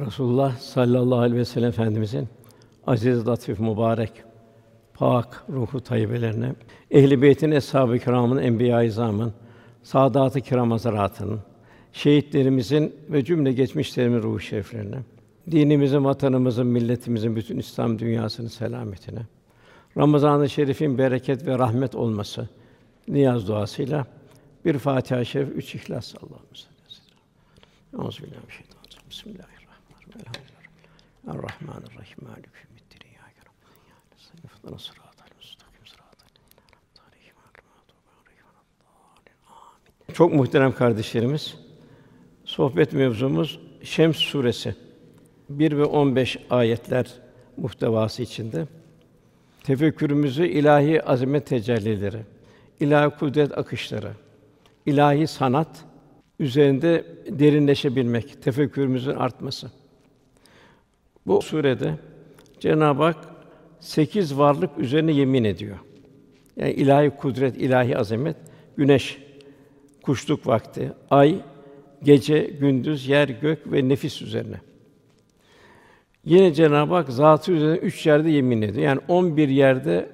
Resulullah sallallahu aleyhi ve sellem Efendimizin aziz, latif, mübarek, pak ruhu tayyibelerine, ehli beytin eshab-ı kiramın, enbiya-i izamın, saadat-ı kiram hazaratının, şehitlerimizin ve cümle geçmişlerimizin ruhu şeriflerine, dinimizin, vatanımızın, milletimizin, bütün İslam dünyasının selametine, Ramazan-ı Şerif'in bereket ve rahmet olması niyaz duasıyla bir Fatiha-i Şerif, üç İhlas Allah'ımız. Euzubillahimineşşeytanirracim. Bismillahirrahmanirrahim. Amin. Çok muhterem kardeşlerimiz, sohbet mevzumuz Şems suresi 1 ve 15 ayetler muhtevası içinde tefekkürümüzü ilahi azamet tecellileri, ilahi kudret akışları, ilahi sanat üzerinde derinleşebilmek, tefekkürümüzün artması. Bu surede Cenab-ı Hak sekiz varlık üzerine yemin ediyor. Yani ilahi kudret, ilahi azamet, güneş, kuşluk vakti, ay, gece, gündüz, yer, gök ve nefis üzerine. Yine Cenab-ı Hak zatı üzerine üç yerde yemin ediyor. Yani on bir yerde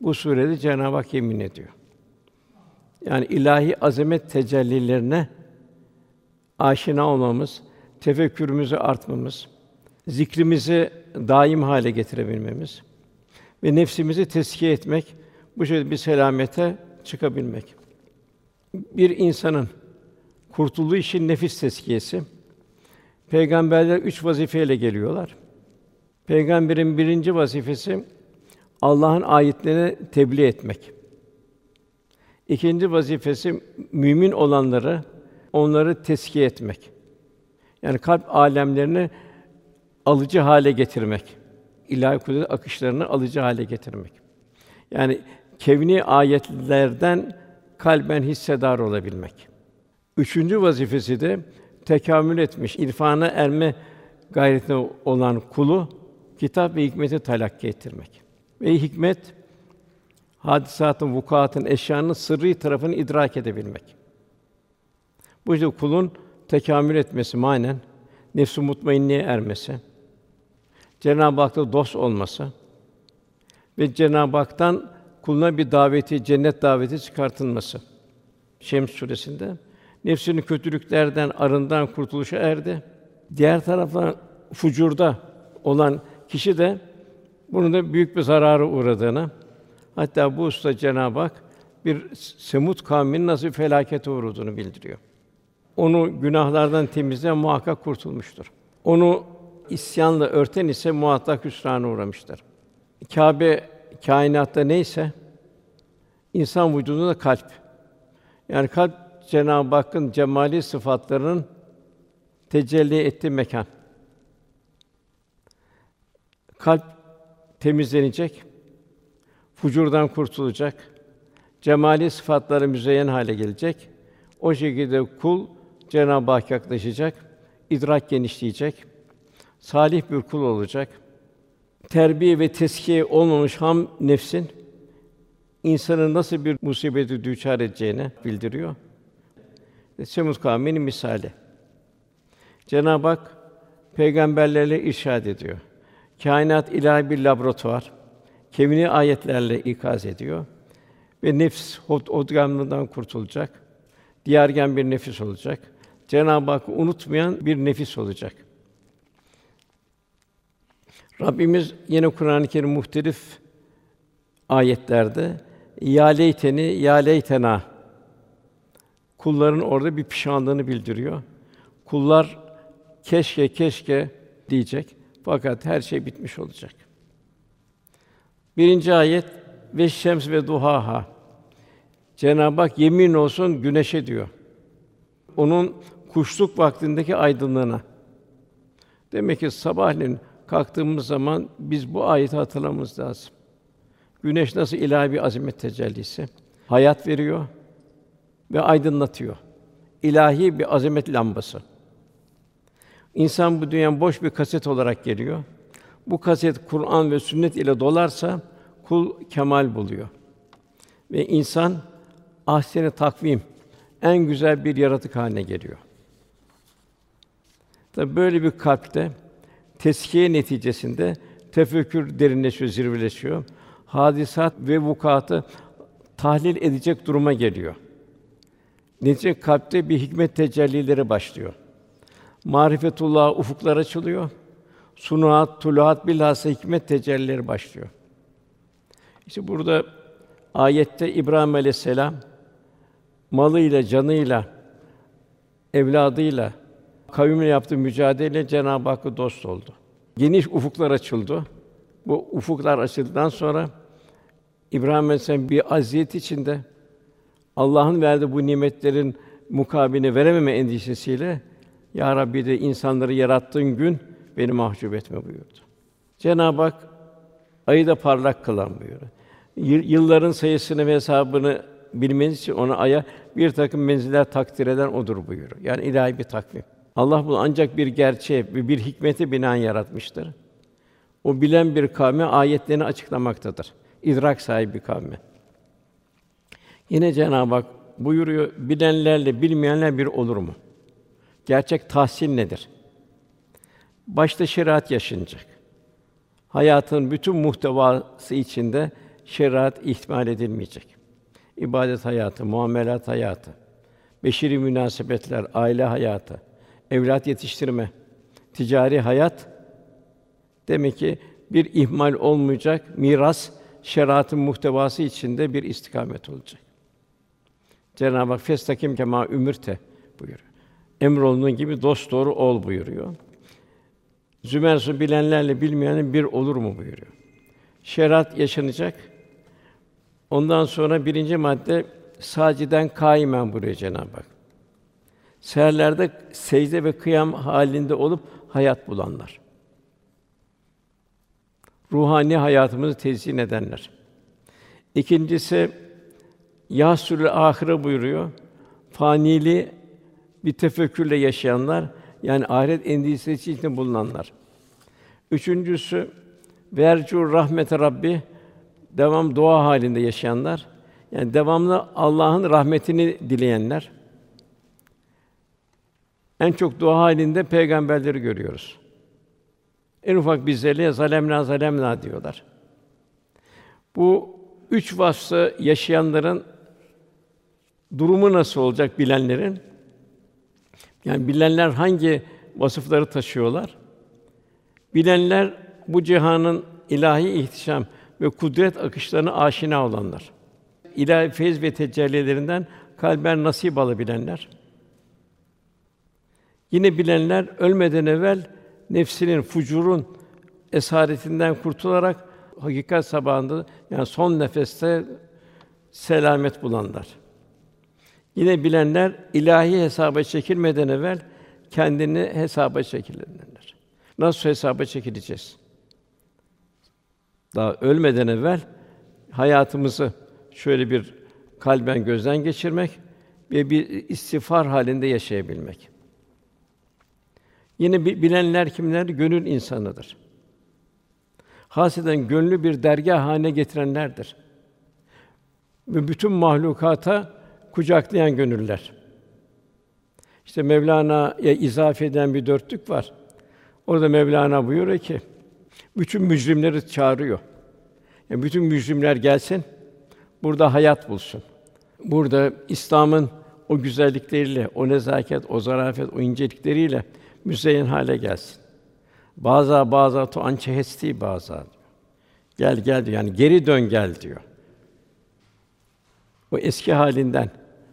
bu surede Cenab-ı Hak yemin ediyor. Yani ilahi azamet tecellilerine aşina olmamız, tefekkürümüzü artmamız, zikrimizi daim hale getirebilmemiz ve nefsimizi teskiye etmek, bu şekilde bir selamete çıkabilmek. Bir insanın kurtulduğu işin nefis teskiyesi. Peygamberler üç vazifeyle geliyorlar. Peygamberin birinci vazifesi Allah'ın ayetlerini tebliğ etmek. İkinci vazifesi mümin olanları onları teskiye etmek. Yani kalp alemlerini alıcı hale getirmek. İlahi kudret akışlarını alıcı hale getirmek. Yani kevni ayetlerden kalben hissedar olabilmek. Üçüncü vazifesi de tekamül etmiş, irfana erme gayretinde olan kulu kitap ve hikmeti talakki ettirmek. Ve hikmet hadisatın, vukuatın, eşyanın sırrı tarafını idrak edebilmek. Bu işte kulun tekamül etmesi manen nefs-i mutmainneye ermesi, Cenab-ı Hak'ta dost olması ve Cenab-ı Hak'tan kuluna bir daveti, cennet daveti çıkartılması. Şems suresinde nefsini kötülüklerden, arından kurtuluşa erdi. Diğer taraftan fucurda olan kişi de bunun da büyük bir zarara uğradığını, hatta bu usta Cenab-ı Hak bir Semut kavminin nasıl felakete uğradığını bildiriyor. Onu günahlardan temizleyen muhakkak kurtulmuştur. Onu isyanla örten ise muhakkak hüsrana uğramıştır. Kâbe kainatta neyse insan vücudunda kalp. Yani kalp Cenab-ı Hakk'ın cemali sıfatlarının tecelli ettiği mekan. Kalp temizlenecek, fucurdan kurtulacak, cemali sıfatları müzeyyen hale gelecek. O şekilde kul Cenab-ı Hakk'a yaklaşacak, idrak genişleyecek, salih bir kul olacak. Terbiye ve teskiye olmamış ham nefsin insanın nasıl bir musibeti düçar edeceğini bildiriyor. Semud kavminin misali. Cenab-ı Hak peygamberlerle irşad ediyor. Kainat ilahi bir laboratuvar. Kevni ayetlerle ikaz ediyor ve nefs odgamlığından kurtulacak. Diyargen bir nefis olacak. Cenab-ı Hakk'ı unutmayan bir nefis olacak. Rabbimiz yine Kur'an-ı Kerim muhtelif ayetlerde ya leyteni ya leytena kulların orada bir pişmanlığını bildiriyor. Kullar keşke keşke diyecek. Fakat her şey bitmiş olacak. Birinci ayet ve şems ve duhaha. Cenab-ı Hak yemin olsun güneşe diyor. Onun kuşluk vaktindeki aydınlığına. Demek ki sabahleyin kalktığımız zaman biz bu ayeti hatırlamamız lazım. Güneş nasıl ilahi bir azamet tecellisi, hayat veriyor ve aydınlatıyor. İlahi bir azamet lambası. İnsan bu dünyanın boş bir kaset olarak geliyor. Bu kaset Kur'an ve sünnet ile dolarsa kul kemal buluyor. Ve insan ahseni takvim en güzel bir yaratık haline geliyor. Tabi böyle bir kalpte teskiye neticesinde tefekkür derinleşiyor, zirveleşiyor. Hadisat ve vukuatı tahlil edecek duruma geliyor. Netice kalpte bir hikmet tecellileri başlıyor. Marifetullah ufuklar açılıyor. Sunuat, tuluat bilhassa hikmet tecellileri başlıyor. İşte burada ayette İbrahim Aleyhisselam malıyla, canıyla, evladıyla kavimle yaptığı mücadele Cenab-ı Hakk'a dost oldu. Geniş ufuklar açıldı. Bu ufuklar açıldıktan sonra İbrahim Aleyhisselam bir aziyet içinde Allah'ın verdiği bu nimetlerin mukabiline verememe endişesiyle Ya Rabbi de insanları yarattığın gün beni mahcup etme buyurdu. Cenab-ı Hak ayı da parlak kılan buyuruyor. Yılların sayısını ve hesabını bilmeniz için ona aya bir takım menziller takdir eden odur buyuruyor. Yani ilahi bir takvim. Allah bunu ancak bir gerçeğe ve bir hikmete binaen yaratmıştır. O bilen bir kavme ayetlerini açıklamaktadır. İdrak sahibi bir kavme. Yine Cenab-ı Hak buyuruyor, bilenlerle bilmeyenler bir olur mu? Gerçek tahsil nedir? Başta şeriat yaşanacak. Hayatın bütün muhtevası içinde şeriat ihmal edilmeyecek. İbadet hayatı, muamelat hayatı, beşeri münasebetler, aile hayatı, evlat yetiştirme, ticari hayat demek ki bir ihmal olmayacak miras şeriatın muhtevası içinde bir istikamet olacak. Cenab-ı Hak festakim kema ümürte buyuruyor. Emrolunduğun gibi dost doğru ol buyuruyor. Zümer bilenlerle bilmeyenin bir olur mu buyuruyor. Şeriat yaşanacak. Ondan sonra birinci madde saciden kaimen buyuruyor Cenab-ı Hak. Seherlerde secde ve kıyam halinde olup hayat bulanlar. Ruhani hayatımızı tezyin edenler. İkincisi yasül ahire buyuruyor. Fanili bir tefekkürle yaşayanlar yani ahiret endişesi içinde bulunanlar. Üçüncüsü vercu rahmet Rabbi devam dua halinde yaşayanlar. Yani devamlı Allah'ın rahmetini dileyenler. En çok dua halinde peygamberleri görüyoruz. En ufak bir zelle zalemna zalemna diyorlar. Bu üç vasfı yaşayanların durumu nasıl olacak bilenlerin? Yani bilenler hangi vasıfları taşıyorlar? Bilenler bu cihanın ilahi ihtişam ve kudret akışlarına aşina olanlar. İlahi feyz ve tecellilerinden kalben nasip alabilenler. Yine bilenler ölmeden evvel nefsinin, fucurun esaretinden kurtularak hakikat sabahında yani son nefeste selamet bulanlar. Yine bilenler ilahi hesaba çekilmeden evvel kendini hesaba çekilenler. Nasıl hesaba çekileceğiz? Daha ölmeden evvel hayatımızı şöyle bir kalben gözden geçirmek ve bir istiğfar halinde yaşayabilmek. Yine bilenler kimler? Gönül insanıdır. Haseden gönlü bir dergah haline getirenlerdir. Ve bütün mahlukata kucaklayan gönüller. İşte Mevlana'ya izafe eden bir dörtlük var. Orada Mevlana buyuruyor ki, bütün mücrimleri çağırıyor. Yani bütün mücrimler gelsin, burada hayat bulsun. Burada İslam'ın o güzellikleriyle, o nezaket, o zarafet, o incelikleriyle müzeyyen hale gelsin. Bazı bazı tu ançe hesti bazı. Gel gel diyor. Yani geri dön gel diyor. O eski halinden,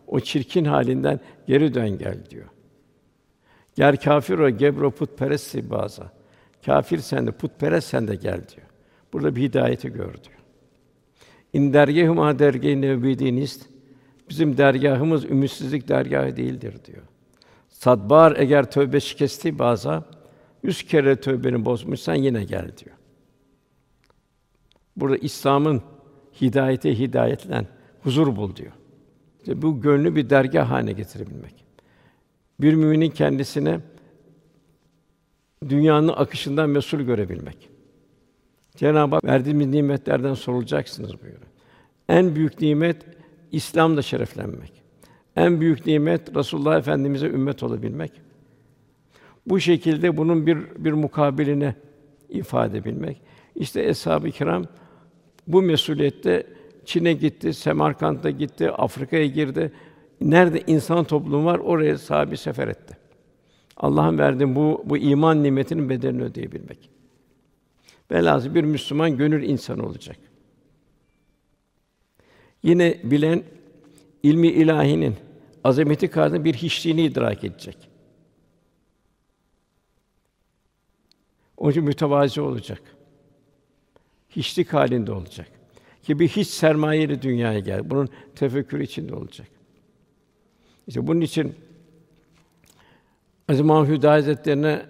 o çirkin halinden geri dön gel diyor. Ger kafir o gebro putperest bazı. Kafir sen de putperest sen de gel diyor. Burada bir hidayeti gör diyor. İn dergehuma dergâh nebidinist. Bizim dergahımız ümitsizlik dergahı değildir diyor. Sadbar eğer tövbe şikesti baza yüz kere tövbeni bozmuşsan yine gel diyor. Burada İslam'ın hidayete hidayetlen huzur bul diyor. İşte bu gönlü bir dergah haline getirebilmek. Bir müminin kendisine dünyanın akışından mesul görebilmek. Cenab-ı Hak verdiğimiz nimetlerden sorulacaksınız buyuruyor. En büyük nimet İslam'da şereflenmek. En büyük nimet Resulullah Efendimize ümmet olabilmek. Bu şekilde bunun bir bir mukabiline ifade edebilmek. İşte eshab-ı kiram bu mesuliyette Çin'e gitti, Semerkant'a gitti, Afrika'ya girdi. Nerede insan toplumu var oraya sahibi sefer etti. Allah'ın verdiği bu bu iman nimetinin bedelini ödeyebilmek. Velhâsıl bir Müslüman gönül insanı olacak. Yine bilen ilmi ilahinin azameti karşısında bir hiçliğini idrak edecek. Onun için mütevazi olacak. Hiçlik halinde olacak. Ki bir hiç sermayeyle dünyaya gel. Bunun tefekkürü içinde olacak. İşte bunun için Aziz Mahmud Hazretlerine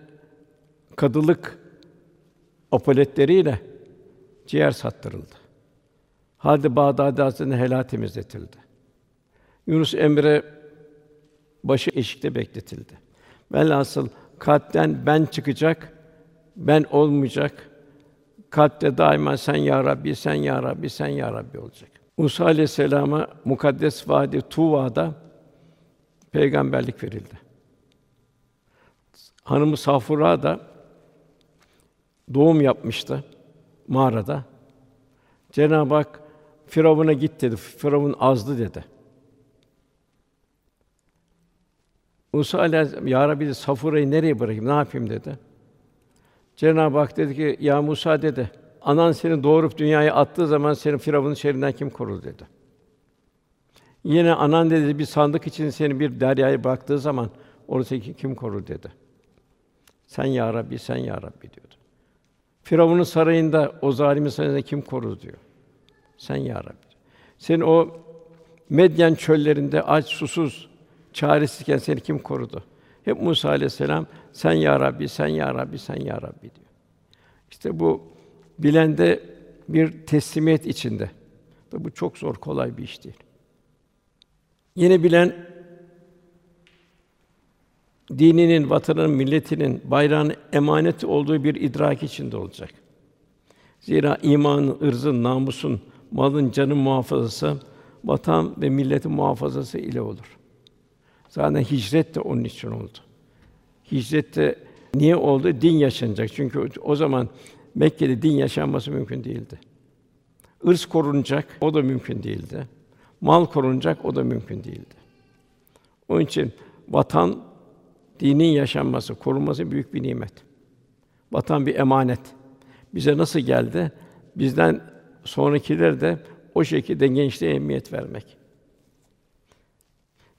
kadılık apoletleriyle ciğer sattırıldı. Halde Bağdadi Hazretleri'ne helal temizletildi. Yunus Emre başı eşikte bekletildi. Velhasıl kalpten ben çıkacak, ben olmayacak. Kalpte daima sen ya Rabbi, sen ya Rabbi, sen ya Rabbi olacak. Musa aleyhisselama mukaddes vadi Tuva'da peygamberlik verildi. Hanımı Safura da doğum yapmıştı mağarada. Cenab-ı Hak Firavun'a git dedi. Firavun azdı dedi. Musa aleyhisselam ya Rabbi Safura'yı nereye bırakayım? Ne yapayım dedi. Cenab-ı Hak dedi ki ya Musa dedi. Anan seni doğurup dünyaya attığı zaman seni Firavun'un şerrinden kim korur dedi. Yine anan dedi bir sandık için seni bir deryaya bıraktığı zaman orası kim korur dedi. Sen ya Rabbi, sen ya Rabbi diyordu. Firavun'un sarayında o zalimin sarayında kim korur diyor. Sen ya Rabbi. Sen o Medyen çöllerinde aç, susuz, çaresizken seni kim korudu? Hep Musa aleyhisselam sen ya Rabbi, sen ya Rabbi, sen ya Rabbi diyor. İşte bu bilende bir teslimiyet içinde. Bu çok zor, kolay bir iş değil. Yine bilen dininin, vatanının, milletinin, bayrağın emanet olduğu bir idrak içinde olacak. Zira imanın, ırzın, namusun, malın, canın muhafazası vatan ve milletin muhafazası ile olur. Zaten hicret de onun için oldu. Hicret de niye oldu? Din yaşanacak. Çünkü o zaman Mekke'de din yaşanması mümkün değildi. Irz korunacak, o da mümkün değildi. Mal korunacak, o da mümkün değildi. Onun için vatan dinin yaşanması, korunması büyük bir nimet. Vatan bir emanet. Bize nasıl geldi? Bizden sonrakiler de o şekilde gençliğe emniyet vermek.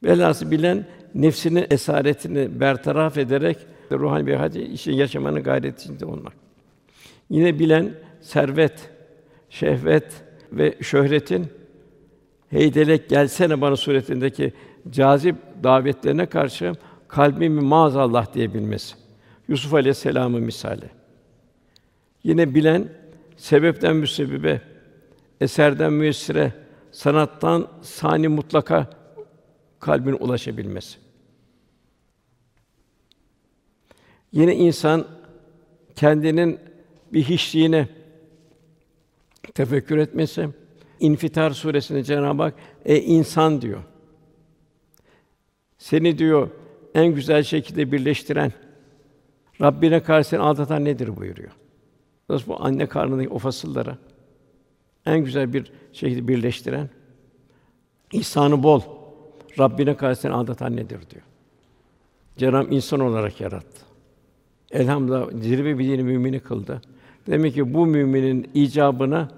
Velhâsıl bilen nefsinin esaretini bertaraf ederek ruhani bir hadi işi yaşamanın gayretinde olmak. Yine bilen servet, şehvet ve şöhretin heydelek gelsene bana suretindeki cazip davetlerine karşı kalbimi maazallah diyebilmesi. Yusuf Aleyhisselam'ın misali. Yine bilen sebepten müsebbibe, eserden müessire, sanattan sani mutlaka kalbin ulaşabilmesi. Yine insan kendinin bir hiçliğine tefekkür etmesi. İnfitar suresinde Cenab-ı Hak e insan diyor. Seni diyor en güzel şekilde birleştiren, Rabbine karşı seni aldatan nedir buyuruyor. Nasıl bu anne karnındaki o fasılları en güzel bir şekilde birleştiren, ihsanı bol, Rabbine karşı seni aldatan nedir diyor. Cenab-ı insan olarak yarattı. Elhamdülillah zirve bir dini mümini kıldı. Demek ki bu müminin icabına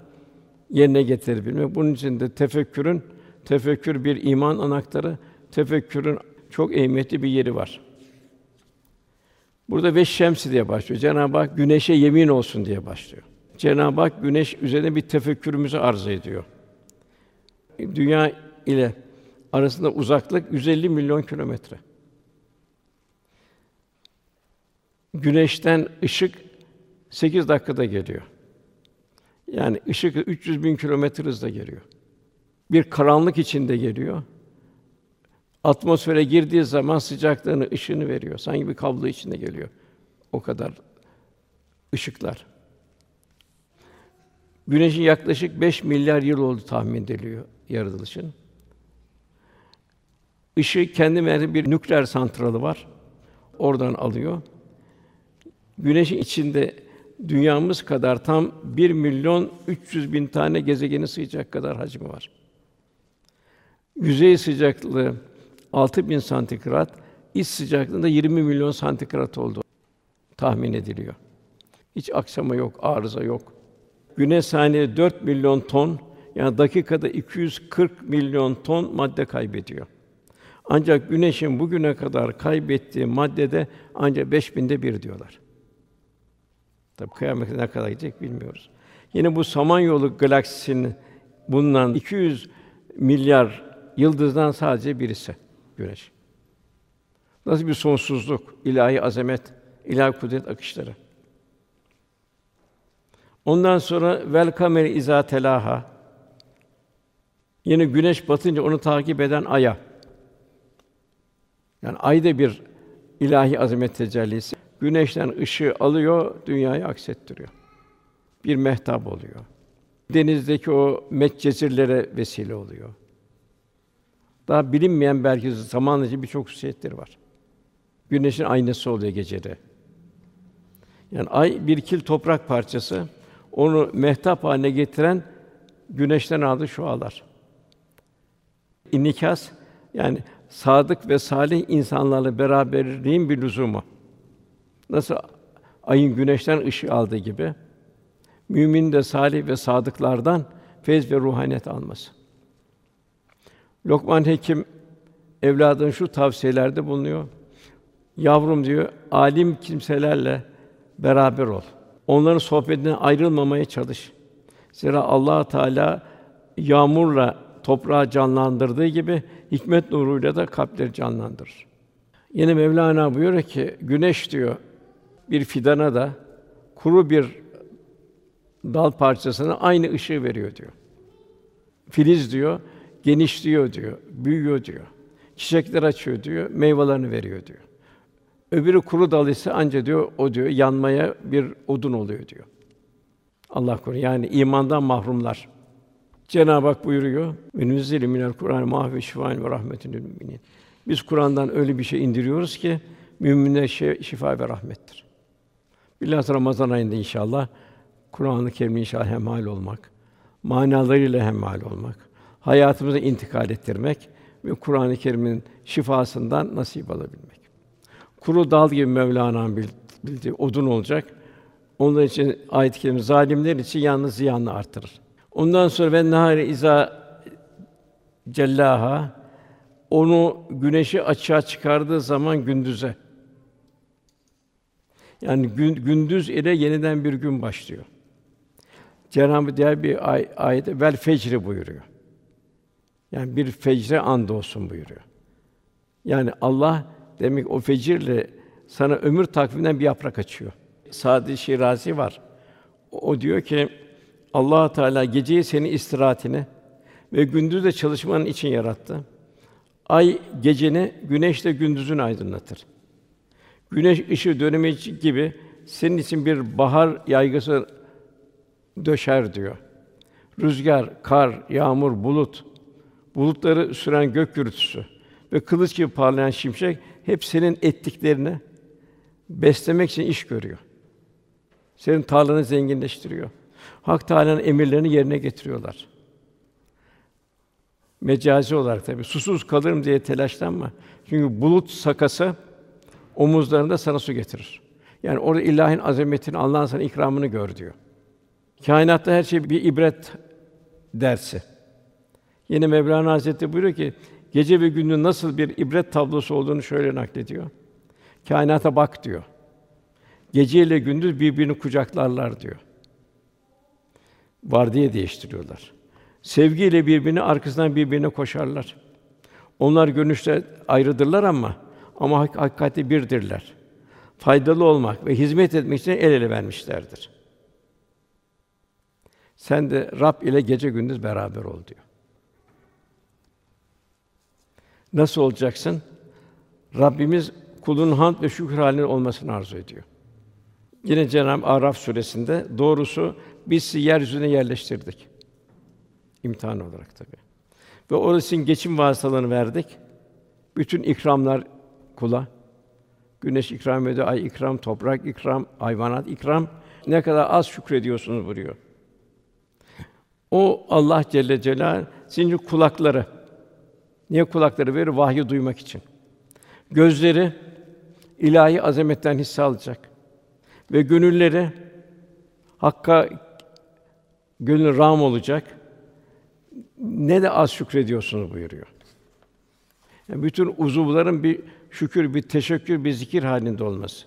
yerine getirebilmek. Bunun için de tefekkürün tefekkür bir iman anahtarı, tefekkürün çok ehemmiyetli bir yeri var. Burada ve şemsi diye başlıyor. Cenab-ı Hak güneşe yemin olsun diye başlıyor. Cenab-ı Hak güneş üzerine bir tefekkürümüzü arz ediyor. Dünya ile arasında uzaklık 150 milyon kilometre. Güneşten ışık 8 dakikada geliyor. Yani ışık 300 bin kilometre hızla geliyor. Bir karanlık içinde geliyor. Atmosfere girdiği zaman sıcaklığını, ışığını veriyor. Sanki bir kablo içinde geliyor. O kadar ışıklar. Güneşin yaklaşık 5 milyar yıl oldu tahmin ediliyor yaratılışın. Işığı kendi merkezi bir nükleer santralı var. Oradan alıyor. Güneşin içinde dünyamız kadar tam 1 milyon 300 bin tane gezegeni sığacak kadar hacmi var. Yüzey sıcaklığı 6000 santigrat, iç sıcaklığında 20 milyon santigrat oldu tahmin ediliyor. Hiç aksama yok, arıza yok. Güneş saniyede 4 milyon ton, yani dakikada 240 milyon ton madde kaybediyor. Ancak güneşin bugüne kadar kaybettiği maddede ancak beş binde bir diyorlar. Tabi kıyamete ne kadar gidecek bilmiyoruz. Yine bu Samanyolu galaksisinin bulunan 200 milyar yıldızdan sadece birisi Güneş. Nasıl bir sonsuzluk, ilahi azamet, ilahi kudret akışları. Ondan sonra vel iza telaha. Yine güneş batınca onu takip eden aya. Yani ay da bir ilahi azamet tecellisi. Güneşten ışığı alıyor, dünyayı aksettiriyor. Bir mehtap oluyor. Denizdeki o metcezirlere vesile oluyor. Daha bilinmeyen belki zamanla için birçok hususiyetleri var. Güneşin aynası oluyor gecede. Yani ay bir kil toprak parçası. Onu mehtap haline getiren güneşten aldığı şualar. İnikas yani sadık ve salih insanlarla beraberliğin bir lüzumu. Nasıl ayın güneşten ışığı aldığı gibi mümin de salih ve sadıklardan feyz ve ruhaniyet alması. Lokman Hekim evladın şu tavsiyelerde bulunuyor. Yavrum diyor, alim kimselerle beraber ol. Onların sohbetinden ayrılmamaya çalış. Zira Allah Teala yağmurla toprağı canlandırdığı gibi hikmet nuruyla da kalpleri canlandırır. Yine Mevlana buyuruyor ki güneş diyor bir fidana da kuru bir dal parçasına aynı ışığı veriyor diyor. Filiz diyor genişliyor diyor, büyüyor diyor. Çiçekler açıyor diyor, meyvelerini veriyor diyor. Öbürü kuru dal ise anca diyor o diyor yanmaya bir odun oluyor diyor. Allah korusun. Yani imandan mahrumlar. Cenab-ı Hak buyuruyor: "Ve nüzzile minel Kur'an mahve şifaen ve rahmetun müminin." Biz Kur'an'dan öyle bir şey indiriyoruz ki müminlere şifa ve rahmettir. Bilhassa Ramazan ayında inşallah Kur'an-ı Kerim'le inşallah hemhal olmak, manalarıyla hemhal olmak, hayatımıza intikal ettirmek ve Kur'an-ı Kerim'in şifasından nasip alabilmek. Kuru dal gibi Mevlana'nın bildiği odun olacak. Onlar için ayet-i kerime zalimler için yalnız ziyanını artırır. Ondan sonra ve nahari iza cellaha onu güneşi açığa çıkardığı zaman gündüze. Yani gün, gündüz ile yeniden bir gün başlıyor. Cenab-ı diğer bir ay, ayette vel fecri buyuruyor. Yani bir fecre and olsun buyuruyor. Yani Allah demek o fecirle sana ömür takviminden bir yaprak açıyor. Sadi Şirazi var. O diyor ki Allah Teala geceyi senin istirahatine ve gündüz de çalışmanın için yarattı. Ay geceni, güneş de gündüzünü aydınlatır. Güneş ışığı dönemi gibi senin için bir bahar yaygısı döşer diyor. Rüzgar, kar, yağmur, bulut, bulutları süren gök gürültüsü ve kılıç gibi parlayan şimşek hep senin ettiklerini beslemek için iş görüyor. Senin tarlanı zenginleştiriyor. Hak Teâlâ'nın emirlerini yerine getiriyorlar. Mecazi olarak tabii susuz kalırım diye telaşlanma. Çünkü bulut sakası omuzlarında sana su getirir. Yani orada ilahin azametini, Allah'ın sana ikramını gör diyor. Kainatta her şey bir ibret dersi. Yine Mevlana Hazretleri buyuruyor ki gece ve gündüz nasıl bir ibret tablosu olduğunu şöyle naklediyor. Kainata bak diyor. Gece ile gündüz birbirini kucaklarlar diyor. Vardiya değiştiriyorlar. Sevgiyle birbirini arkasından birbirine koşarlar. Onlar görünüşte ayrıdırlar ama ama hak, hakikati birdirler. Faydalı olmak ve hizmet etmek için el ele vermişlerdir. Sen de Rab ile gece gündüz beraber ol diyor. Nasıl olacaksın? Rabbimiz kulun hamd ve şükür halinde olmasını arzu ediyor. Yine Cenab-ı Araf suresinde doğrusu biz sizi yeryüzüne yerleştirdik. İmtihan olarak tabi. Ve orası geçim vasıtalarını verdik. Bütün ikramlar kula. Güneş ikram ediyor, ay ikram, toprak ikram, hayvanat ikram. Ne kadar az şükrediyorsunuz buyuruyor. O Allah Celle Celal sizin kulakları. Niye kulakları verir? Vahyi duymak için. Gözleri ilahi azametten hisse alacak ve gönülleri Hakka gönül ram olacak. Ne de az şükrediyorsunuz buyuruyor. Yani bütün uzuvların bir şükür, bir teşekkür, bir zikir halinde olması.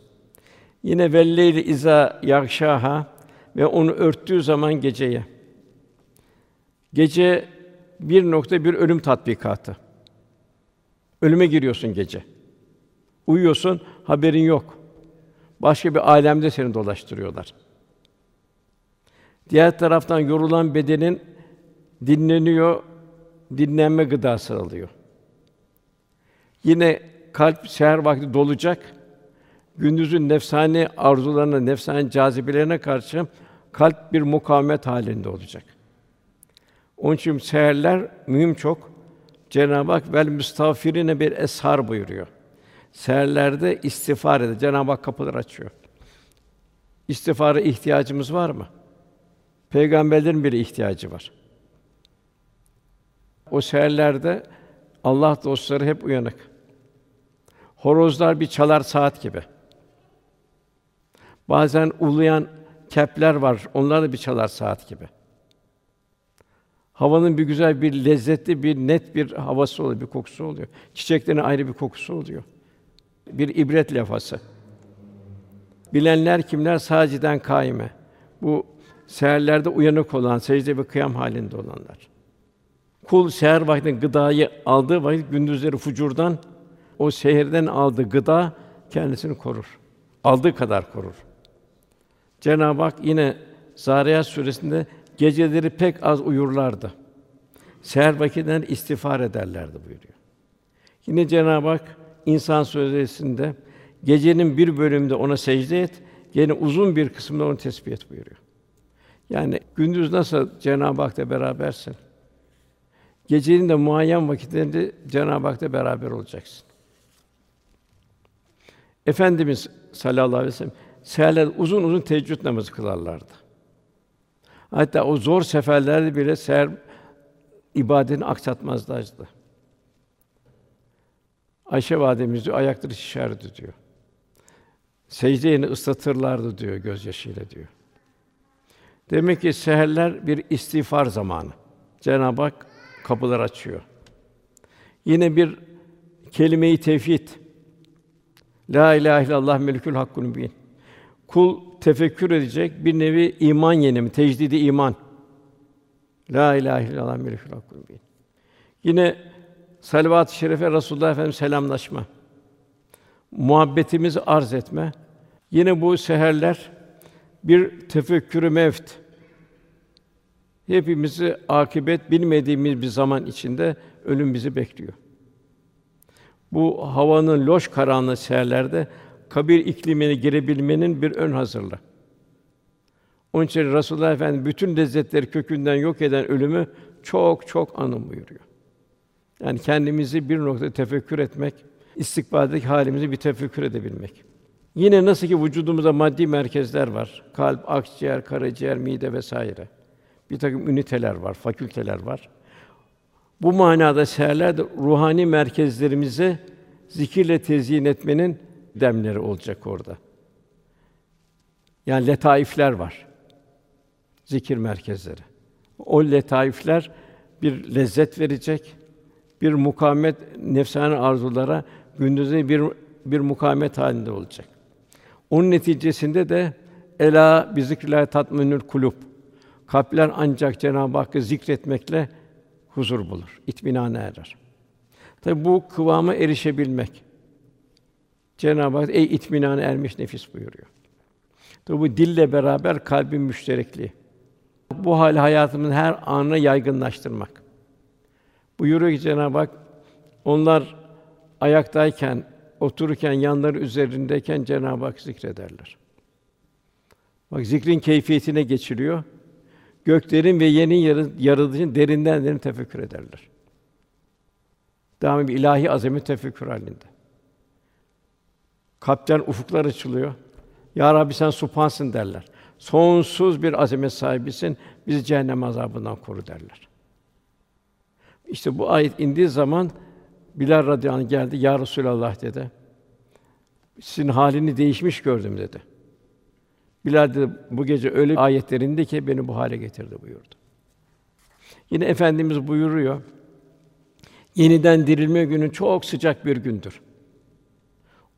Yine velleyli iza yakşaha ve onu örttüğü zaman geceye. Gece bir nokta bir ölüm tatbikatı. Ölüme giriyorsun gece. Uyuyorsun, haberin yok. Başka bir alemde seni dolaştırıyorlar. Diğer taraftan yorulan bedenin dinleniyor, dinlenme gıdası alıyor. Yine kalp seher vakti dolacak. Gündüzün nefsani arzularına, nefsani cazibelerine karşı kalp bir mukavemet halinde olacak. Onun için seherler mühim çok. Cenab-ı Hak vel müstağfirine bir eshar buyuruyor. Seherlerde istiğfar eder. Cenab-ı Hak kapılar açıyor. İstiğfara ihtiyacımız var mı? Peygamberlerin bile ihtiyacı var. O seherlerde Allah dostları hep uyanık. Horozlar bir çalar saat gibi. Bazen uluyan kepler var. Onlar da bir çalar saat gibi. Havanın bir güzel, bir lezzetli, bir net bir havası oluyor, bir kokusu oluyor. Çiçeklerin ayrı bir kokusu oluyor. Bir ibret lafası. Bilenler kimler? Saciden kaime. Bu seherlerde uyanık olan, secde ve kıyam halinde olanlar. Kul seher vaktinde gıdayı aldığı vakit gündüzleri fucurdan o seherden aldığı gıda kendisini korur. Aldığı kadar korur. Cenab-ı Hak yine Zariyat suresinde geceleri pek az uyurlardı. Seher vakitinden istiğfar ederlerdi buyuruyor. Yine Cenab-ı Hak İnsan suresinde gecenin bir bölümünde ona secde et, gene uzun bir kısmında onu tesbih et buyuruyor. Yani gündüz nasıl Cenab-ı Hak'la berabersin? Gecenin de muayyen vakitlerinde Cenab-ı Hak'la beraber olacaksın. Efendimiz sallallahu aleyhi ve sellem seherler uzun uzun teheccüd namazı kılarlardı. Hatta o zor seferlerde bile seher ibadetini aksatmazlardı. Ayşe validemiz diyor, ayakları şişerdi diyor. Secde ıslatırlardı diyor gözyaşıyla diyor. Demek ki seherler bir istiğfar zamanı. Cenab-ı Hak kapılar açıyor. Yine bir kelime-i tevhid. La ilahe illallah melikül hakkul mübin. Kul tefekkür edecek bir nevi iman yenimi, tecdidi iman. La ilahe illallah melikül hakkul mübin. Yine salavat-ı şerife Resulullah Efendimiz selamlaşma. Muhabbetimizi arz etme. Yine bu seherler bir tefekkürü mevt. Hepimizi akibet bilmediğimiz bir zaman içinde ölüm bizi bekliyor. Bu havanın loş karanlığı seherlerde kabir iklimine girebilmenin bir ön hazırlığı. Onun için Resulullah Efendimiz bütün lezzetleri kökünden yok eden ölümü çok çok anın buyuruyor. Yani kendimizi bir noktada tefekkür etmek, istikbaldeki halimizi bir tefekkür edebilmek. Yine nasıl ki vücudumuzda maddi merkezler var. Kalp, akciğer, karaciğer, mide vesaire. Bir takım üniteler var, fakülteler var. Bu manada seherler de ruhani merkezlerimizi zikirle tezyin etmenin demleri olacak orada. Yani letaifler var. Zikir merkezleri. O letaifler bir lezzet verecek, bir mukavemet nefsani arzulara gündüzde bir bir mukavemet halinde olacak. Onun neticesinde de ela bi zikrillah tatminül kulub. Kalpler ancak Cenab-ı Hakk'ı zikretmekle huzur bulur, itminana erer. Tabi bu kıvama erişebilmek. Cenab-ı Hak ey itminana ermiş nefis buyuruyor. Tabi bu dille beraber kalbin müşterekliği. Bu hal hayatımın her anına yaygınlaştırmak. Buyuruyor ki Cenab-ı Hak onlar ayaktayken otururken yanları üzerindeyken Cenab-ı Hak zikrederler. Bak zikrin keyfiyetine geçiliyor. Göklerin ve yerin yaratılışını derinden derin tefekkür ederler. Devamlı bir ilahi azamet tefekkür halinde. Kalpten ufuklar açılıyor. Ya Rabbi sen Subhansın derler. Sonsuz bir azamet sahibisin. Bizi cehennem azabından koru derler. İşte bu ayet indiği zaman Bilal radıyallahu anh geldi. Ya Resulallah dedi. Sizin halini değişmiş gördüm dedi. Bilal dedi, bu gece öyle ayetler indi ki beni bu hale getirdi buyurdu. Yine efendimiz buyuruyor. Yeniden dirilme günü çok sıcak bir gündür.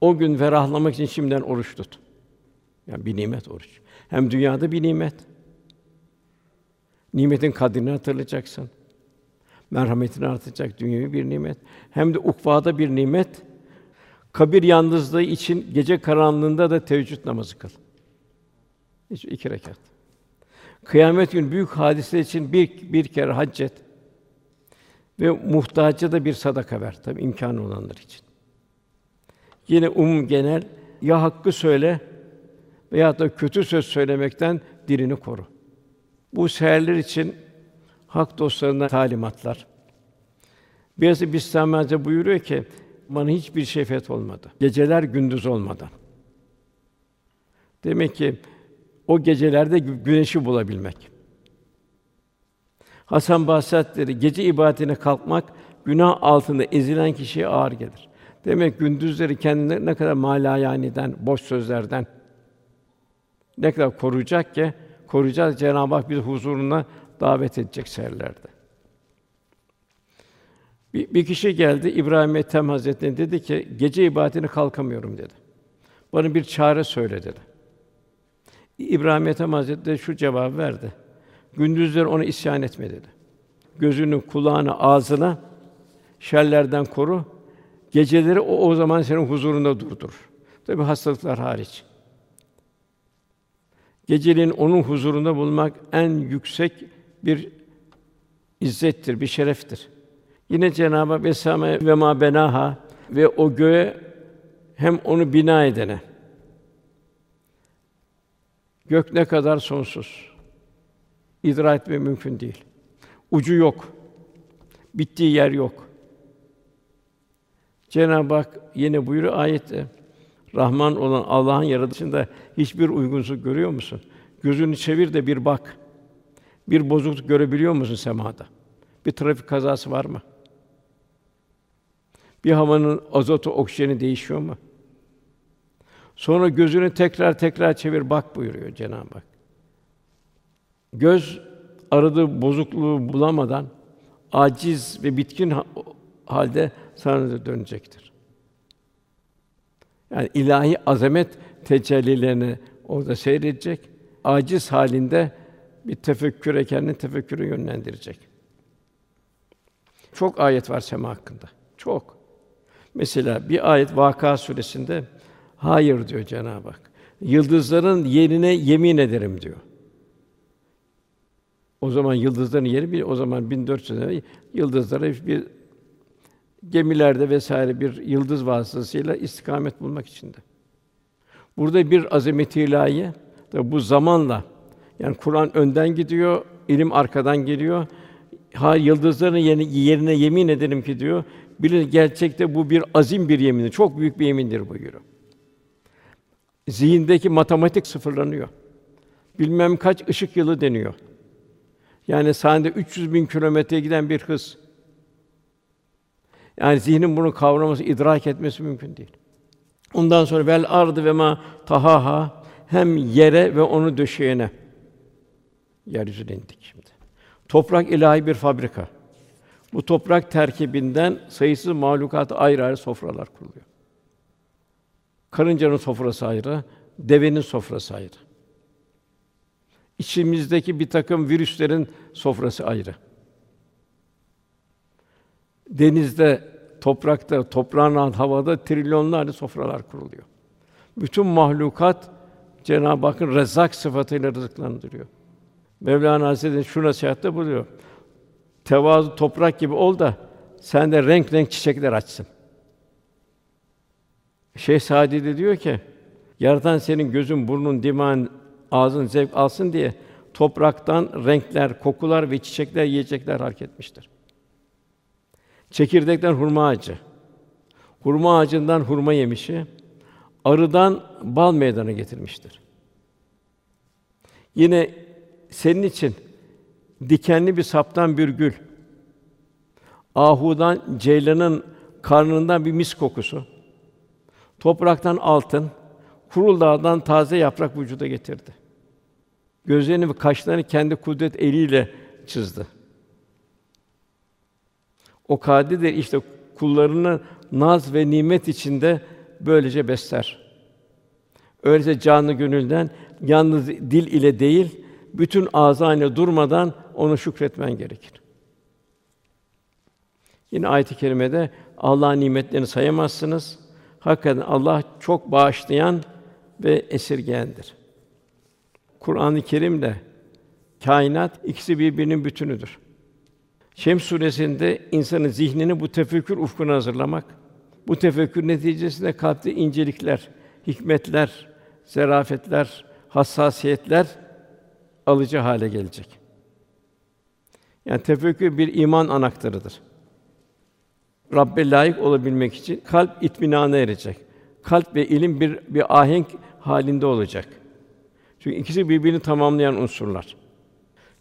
O gün ferahlamak için şimdiden oruç tut. Yani bir nimet oruç. Hem dünyada bir nimet. Nimetin kadrini hatırlayacaksın. Merhametini artacak dünyevi bir nimet. Hem de ukvada bir nimet. Kabir yalnızlığı için gece karanlığında da teheccüd namazı kıl. Hiç iki rekat. Kıyamet günü büyük hadise için bir bir kere hac et. Ve muhtaca da bir sadaka ver tabii imkanı olanlar için. Yine umum genel ya hakkı söyle veya da kötü söz söylemekten dilini koru. Bu seherler için hak dostlarına talimatlar. Beyazı Bistami Hazretleri buyuruyor ki bana hiçbir şefet olmadı. Geceler gündüz olmadan. Demek ki o gecelerde güneşi bulabilmek. Hasan Basri gece ibadetine kalkmak günah altında ezilen kişiye ağır gelir. Demek gündüzleri kendini ne kadar malayaniden, boş sözlerden ne kadar koruyacak ki koruyacağız Cenab-ı Hak bizi huzuruna davet edecek seherlerde. Bir, bir kişi geldi İbrahim Ethem Hazretleri'ne dedi ki gece ibadetine kalkamıyorum dedi. Bana bir çare söyle dedi. İbrahim Ethem Hazretleri şu cevabı verdi. Gündüzleri ona isyan etme dedi. Gözünü, kulağını, ağzını şerlerden koru. Geceleri o o zaman senin huzurunda durdur. Tabi hastalıklar hariç. Geceliğin onun huzurunda bulmak en yüksek bir izzettir, bir şereftir. Yine Cenab-ı Hak vesame ve ma benaha ve o göğe hem onu bina edene. Gök ne kadar sonsuz. İdrak etme mümkün değil. Ucu yok. Bittiği yer yok. Cenab-ı Hak yine buyuruyor ayette Rahman olan Allah'ın yaratışında hiçbir uygunsuzluk görüyor musun? Gözünü çevir de bir bak. Bir bozukluk görebiliyor musun semada? Bir trafik kazası var mı? Bir havanın azotu, oksijeni değişiyor mu? Sonra gözünü tekrar tekrar çevir bak buyuruyor Cenab-ı Hak. Göz aradığı bozukluğu bulamadan aciz ve bitkin halde sana dönecektir. Yani ilahi azamet tecellilerini orada seyredecek. Aciz halinde bir tefekküre kendini tefekküre yönlendirecek. Çok ayet var sema hakkında. Çok. Mesela bir ayet Vaka suresinde hayır diyor Cenab-ı Hak. Yıldızların yerine yemin ederim diyor. O zaman yıldızların yeri bir o zaman 1400 sene yıldızlara bir gemilerde vesaire bir yıldız vasıtasıyla istikamet bulmak içinde. Burada bir azameti ilahi bu zamanla yani Kur'an önden gidiyor, ilim arkadan geliyor. Ha yıldızların yerine, yemin ederim ki diyor. Bilir gerçekte bu bir azim bir yemindir. Çok büyük bir yemindir buyuruyor. Zihindeki matematik sıfırlanıyor. Bilmem kaç ışık yılı deniyor. Yani saniyede 300 bin kilometre giden bir hız. Yani zihnin bunu kavraması, idrak etmesi mümkün değil. Ondan sonra vel ardı ve ma tahaha hem yere ve onu döşeyene yeryüzüne indik şimdi. Toprak ilahi bir fabrika. Bu toprak terkibinden sayısız mahlukat ayrı ayrı sofralar kuruluyor. Karıncanın sofrası ayrı, devenin sofrası ayrı. İçimizdeki bir takım virüslerin sofrası ayrı. Denizde, toprakta, toprağın alt havada trilyonlarca sofralar kuruluyor. Bütün mahlukat Cenab-ı Hakk'ın Rezzak sıfatıyla rızıklandırıyor. Mevlana Hazretleri şu nasihatte buluyor. Tevazu toprak gibi ol da sen de renk renk çiçekler açsın. Şeyh Sadi de diyor ki, yaratan senin gözün, burnun, dimağın, ağzın zevk alsın diye topraktan renkler, kokular ve çiçekler, yiyecekler hareket etmiştir. Çekirdekten hurma ağacı, hurma ağacından hurma yemişi, arıdan bal meydana getirmiştir. Yine senin için dikenli bir saptan bir gül, ahudan ceylanın karnından bir mis kokusu, topraktan altın, kurul dağdan taze yaprak vücuda getirdi. Gözlerini ve kaşlarını kendi kudret eliyle çizdi. O kadirdir işte kullarını naz ve nimet içinde böylece besler. Öyleyse canlı gönülden yalnız dil ile değil, bütün ağzıyla durmadan onu şükretmen gerekir. Yine ayet-i kerimede Allah'ın nimetlerini sayamazsınız. Hakikaten Allah çok bağışlayan ve esirgeyendir. Kur'an-ı Kerim'le kainat ikisi birbirinin bütünüdür. Şems suresinde insanın zihnini bu tefekkür ufkuna hazırlamak, bu tefekkür neticesinde kalpte incelikler, hikmetler, zerafetler, hassasiyetler alıcı hale gelecek. Yani tefekkür bir iman anahtarıdır. Rabbe layık olabilmek için kalp itminana erecek. Kalp ve ilim bir bir ahenk halinde olacak. Çünkü ikisi birbirini tamamlayan unsurlar.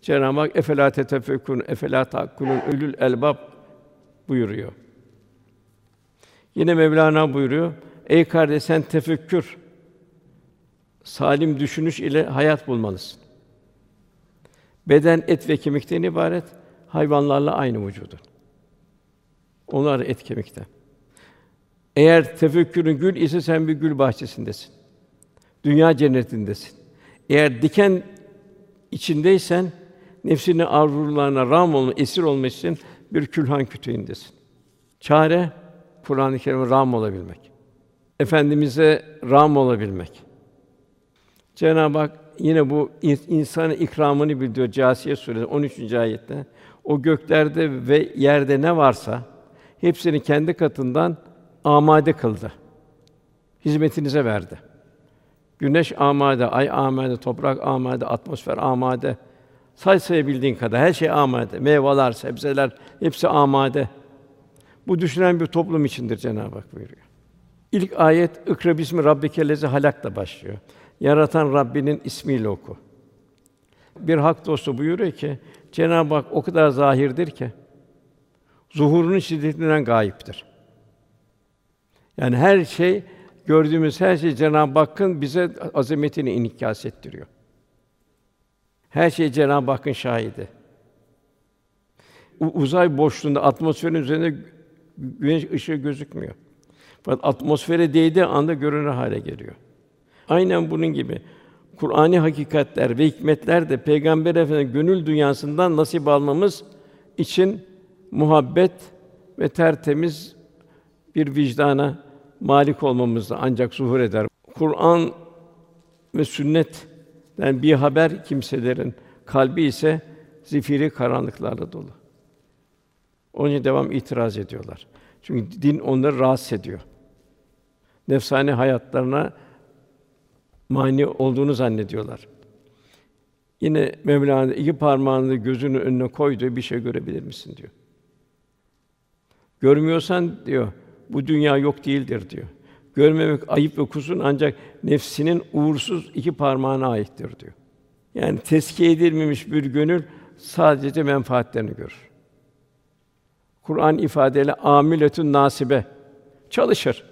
Cenab-ı Hak efela tetefekkûn, efela takkulun ölül elbab buyuruyor. Yine Mevlana buyuruyor. Ey kardeş sen tefekkür, salim düşünüş ile hayat bulmalısın. Beden et ve kemikten ibaret, hayvanlarla aynı vücudun. Onlar et kemikten. Eğer tefekkürün gül ise sen bir gül bahçesindesin. Dünya cennetindesin. Eğer diken içindeysen nefsini arzularına ram olma, esir olmak bir külhan kütüğündesin. Çare Kur'an-ı Kerim'e ram olabilmek. Efendimize ram olabilmek. Cenab-ı Hak yine bu insan ikramını bildiriyor Câsiye suresi 13. ayette. O göklerde ve yerde ne varsa hepsini kendi katından amade kıldı. Hizmetinize verdi. Güneş amade, ay amade, toprak amade, atmosfer amade. Say sayabildiğin kadar her şey amade. Meyveler, sebzeler hepsi amade. Bu düşünen bir toplum içindir Cenab-ı Hak buyuruyor. İlk ayet İkra bismi rabbikellezi halakla başlıyor. Yaratan Rabbinin ismiyle oku. Bir hak dostu buyuruyor ki Cenab-ı Hak o kadar zahirdir ki zuhurunun şiddetinden gayiptir. Yani her şey gördüğümüz her şey Cenab-ı Hakk'ın bize azametini inikas ettiriyor. Her şey Cenab-ı Hakk'ın şahidi. U- uzay boşluğunda atmosferin üzerinde güneş ışığı gözükmüyor. Fakat atmosfere değdiği anda görünür hale geliyor. Aynen bunun gibi Kur'ani hakikatler ve hikmetler de Peygamber Efendimiz gönül dünyasından nasip almamız için muhabbet ve tertemiz bir vicdana malik olmamızda ancak zuhur eder. Kur'an ve sünnetten bir haber kimselerin kalbi ise zifiri karanlıklarla dolu. Onun için devam itiraz ediyorlar. Çünkü din onları rahatsız ediyor. Nefsani hayatlarına mani olduğunu zannediyorlar. Yine Mevlana iki parmağını gözünün önüne koyduğu bir şey görebilir misin diyor. Görmüyorsan diyor, bu dünya yok değildir diyor. Görmemek ayıp ve kusur ancak nefsinin uğursuz iki parmağına aittir diyor. Yani tezkiye edilmemiş bir gönül sadece menfaatlerini görür. Kur'an ifadeyle amiletün nasibe çalışır.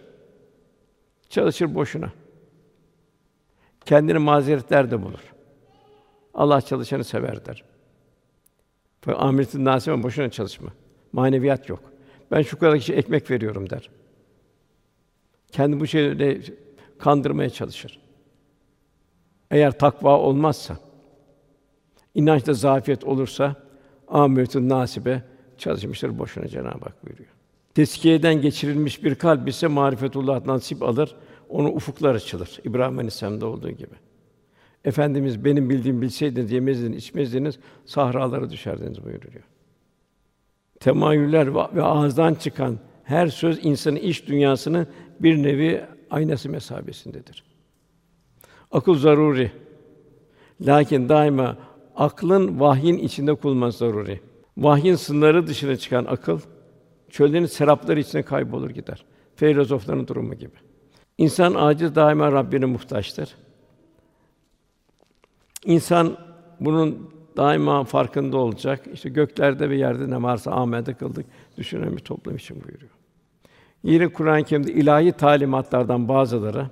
Çalışır boşuna. Kendini mazeretler de bulur. Allah çalışanı sever der. Amiletün nasibe boşuna çalışma. Maneviyat yok. Ben şu kadar kişi ekmek veriyorum der. Kendi bu şeyle kandırmaya çalışır. Eğer takva olmazsa, inançta zafiyet olursa amiretün nasibe çalışmıştır boşuna Cenab-ı Hak buyuruyor. Teskiyeden geçirilmiş bir kalp ise marifetullah nasip alır, onu ufuklar açılır. İbrahim Aleyhisselam'da olduğu gibi. Efendimiz benim bildiğim bilseydiniz yemezdiniz, içmezdiniz, sahralara düşerdiniz buyuruyor. Temayüller ve ağızdan çıkan her söz insanın iç dünyasının bir nevi aynası mesabesindedir. Akıl zaruri. Lakin daima aklın vahyin içinde kullanması zaruri. Vahyin sınırları dışına çıkan akıl çöllerin serapları içine kaybolur gider. Filozofların durumu gibi. İnsan aciz daima Rabbine muhtaçtır. İnsan bunun daima farkında olacak. İşte göklerde ve yerde ne varsa amelde kıldık. Düşünen bir toplum için buyuruyor. Yine Kur'an-ı Kerim'de ilahi talimatlardan bazıları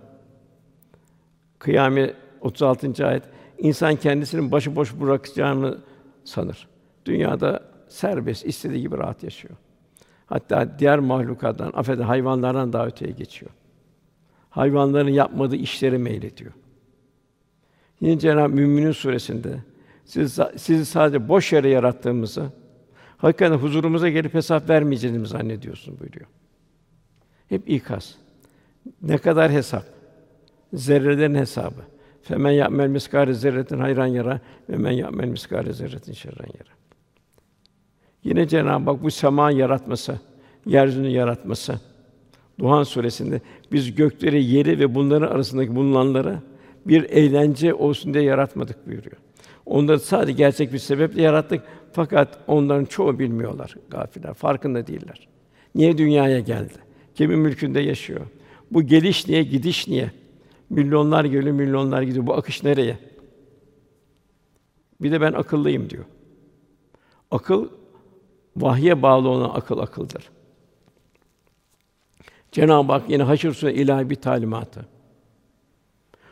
Kıyamet 36. ayet insan kendisinin başıboş bırakacağını sanır. Dünyada serbest, istediği gibi rahat yaşıyor. Hatta diğer mahlukattan, affedin hayvanlardan daha öteye geçiyor. Hayvanların yapmadığı işleri meylediyor. Yine Cenab-ı Müminin suresinde siz sizi sadece boş yere yarattığımızı, hakikaten huzurumuza gelip hesap vermeyeceğimizi zannediyorsun buyuruyor. Hep ikaz. Ne kadar hesap? Zerrelerin hesabı. Femen ya'mel miskâle zerretin hayran yara ve men ya'mel miskâle zerretin şerran yara. Yine Cenab-ı Hak bu sema yaratması, yeryüzünü yaratması. Duhan suresinde biz gökleri, yeri ve bunların arasındaki bulunanları bir eğlence olsun diye yaratmadık buyuruyor. Onları sadece gerçek bir sebeple yarattık fakat onların çoğu bilmiyorlar, gafiller, farkında değiller. Niye dünyaya geldi? Kimin mülkünde yaşıyor? Bu geliş niye, gidiş niye? Milyonlar geliyor, milyonlar gidiyor. Bu akış nereye? Bir de ben akıllıyım diyor. Akıl vahye bağlı olan akıl akıldır. Cenab-ı Hak yine Haşr Suresi ilahi bir talimatı.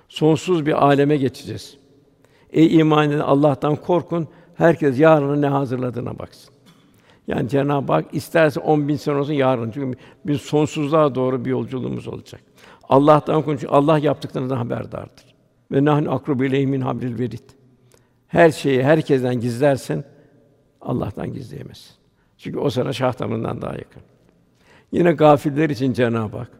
Sonsuz bir aleme geçeceğiz. Ey iman eden Allah'tan korkun. Herkes yarına ne hazırladığına baksın. Yani Cenab-ı Hak isterse on bin sene olsun yarın. Çünkü biz sonsuzluğa doğru bir yolculuğumuz olacak. Allah'tan korkun. Allah yaptıklarından haberdardır. Ve nahnu akrubu ileyhi min hablil verid. Her şeyi herkesten gizlersen Allah'tan gizleyemezsin. Çünkü o sana şah damarından daha yakın. Yine gafiller için Cenab-ı Hak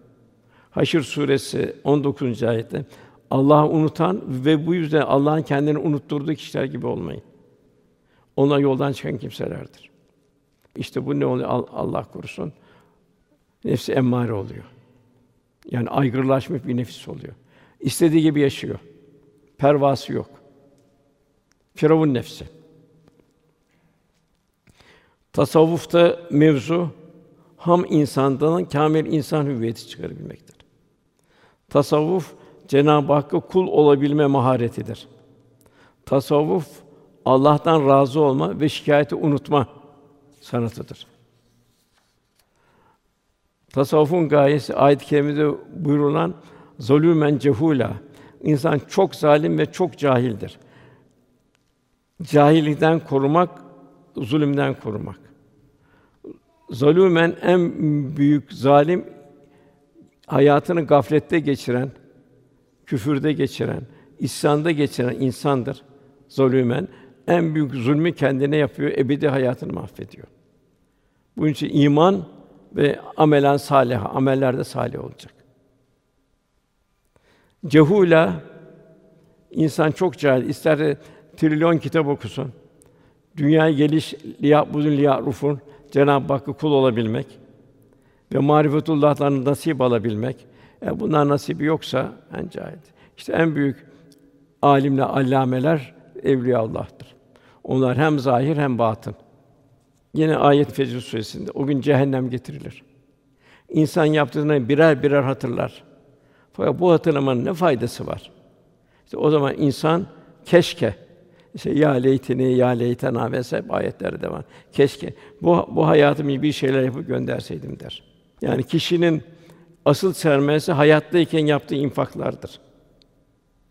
Haşr suresi 19. ayette Allah'ı unutan ve bu yüzden Allah'ın kendini unutturduğu kişiler gibi olmayın. Ona yoldan çıkan kimselerdir. İşte bu ne oluyor? Allah korusun. Nefsi emmare oluyor. Yani aygırlaşmış bir nefis oluyor. İstediği gibi yaşıyor. Pervası yok. Firavun nefsi. Tasavvufta mevzu ham insandan kamil insan hüviyeti çıkarabilmektir. Tasavvuf Cenab-ı Hakk'a kul olabilme maharetidir. Tasavvuf Allah'tan razı olma ve şikayeti unutma sanatıdır. Tasavvufun gayesi ayet-i kerimede buyurulan zulümen cehula. İnsan çok zalim ve çok cahildir. Cahillikten korumak, zulümden korumak. Zalûmen en büyük zalim hayatını gaflette geçiren, küfürde geçiren, isyanda geçiren insandır. Zulümen en büyük zulmü kendine yapıyor, ebedi hayatını mahvediyor. Bunun için iman ve amelen salih, amellerde salih olacak. Cehula insan çok cahil, ister trilyon kitap okusun. Dünyaya geliş liya buzun liya rufun Cenab-ı Hakk'a kul olabilmek ve marifetullah'tan nasip alabilmek. E bunlar nasibi yoksa en cahil. İşte en büyük alimle allameler evliya Allah'tır. Onlar hem zahir hem batın. Yine ayet Fecr suresinde o gün cehennem getirilir. İnsan yaptığını birer birer hatırlar. Fakat bu hatırlamanın ne faydası var? İşte o zaman insan keşke işte ya leytini ya leytena vesaire ayetleri devam. Keşke bu bu hayatımı bir şeyler yapıp gönderseydim der. Yani kişinin asıl sermayesi hayattayken yaptığı infaklardır.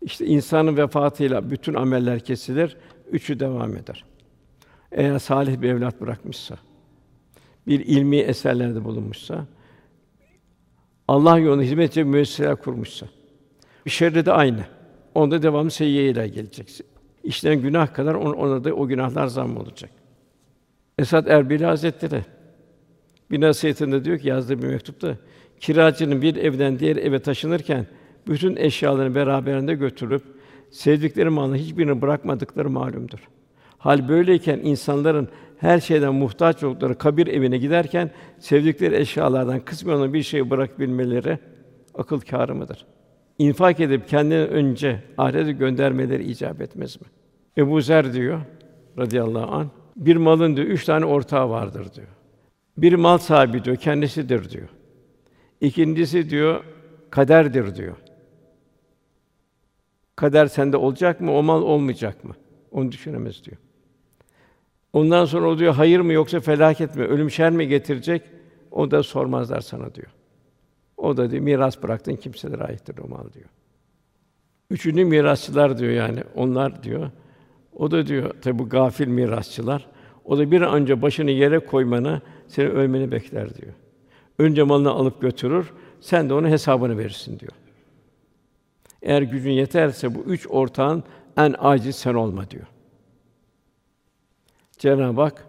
İşte insanın vefatıyla bütün ameller kesilir, üçü devam eder. Eğer salih bir evlat bırakmışsa, bir ilmi eserlerde bulunmuşsa, Allah yolunda hizmet edecek müesseseler kurmuşsa, bir şerri de aynı. Onda devamlı seyyiyeyle geleceksin. İşleyen günah kadar ona da o günahlar zam olacak. Esad Erbil Hazretleri bir nasihatinde diyor ki yazdığı bir mektupta kiracının bir evden diğer eve taşınırken bütün eşyalarını beraberinde götürüp sevdikleri malını hiçbirini bırakmadıkları malumdur. Hal böyleyken insanların her şeyden muhtaç oldukları kabir evine giderken sevdikleri eşyalardan kısmen bir şey bırakabilmeleri akıl kârı mıdır? İnfak edip kendini önce ahirete göndermeleri icap etmez mi? Ebu Zer diyor radıyallahu an bir malın diyor üç tane ortağı vardır diyor. Bir mal sahibi diyor kendisidir diyor. İkincisi diyor kaderdir diyor. Kader sende olacak mı, o mal olmayacak mı? Onu düşünemez diyor. Ondan sonra o diyor hayır mı yoksa felaket mi, ölüm şer mi getirecek? O da sormazlar sana diyor. O da diyor miras bıraktın kimselere aittir o mal diyor. Üçüncü mirasçılar diyor yani. Onlar diyor. O da diyor tabi bu gafil mirasçılar. O da bir an önce başını yere koymanı, seni ölmeni bekler diyor. Önce malını alıp götürür, sen de onun hesabını verirsin diyor. Eğer gücün yeterse bu üç ortağın en aciz sen olma diyor. Cenab-ı Hak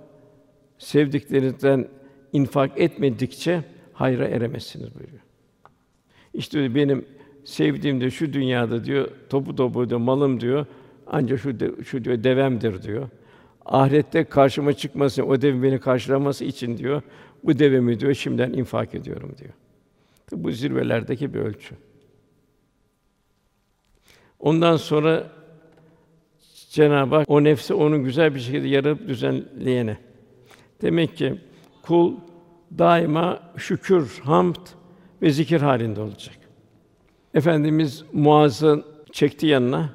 sevdiklerinizden infak etmedikçe hayra eremezsiniz buyuruyor. İşte benim sevdiğim de şu dünyada diyor topu topu diyor malım diyor ancak şu de, şu diyor devemdir diyor. Ahirette karşıma çıkması, o devin beni karşılaması için diyor bu devemi diyor şimdiden infak ediyorum diyor. Bu zirvelerdeki bir ölçü. Ondan sonra Cenab-ı Hak o nefsi onun güzel bir şekilde yaratıp düzenleyene. Demek ki kul daima şükür, hamd ve zikir halinde olacak. Efendimiz Muaz'ı çekti yanına.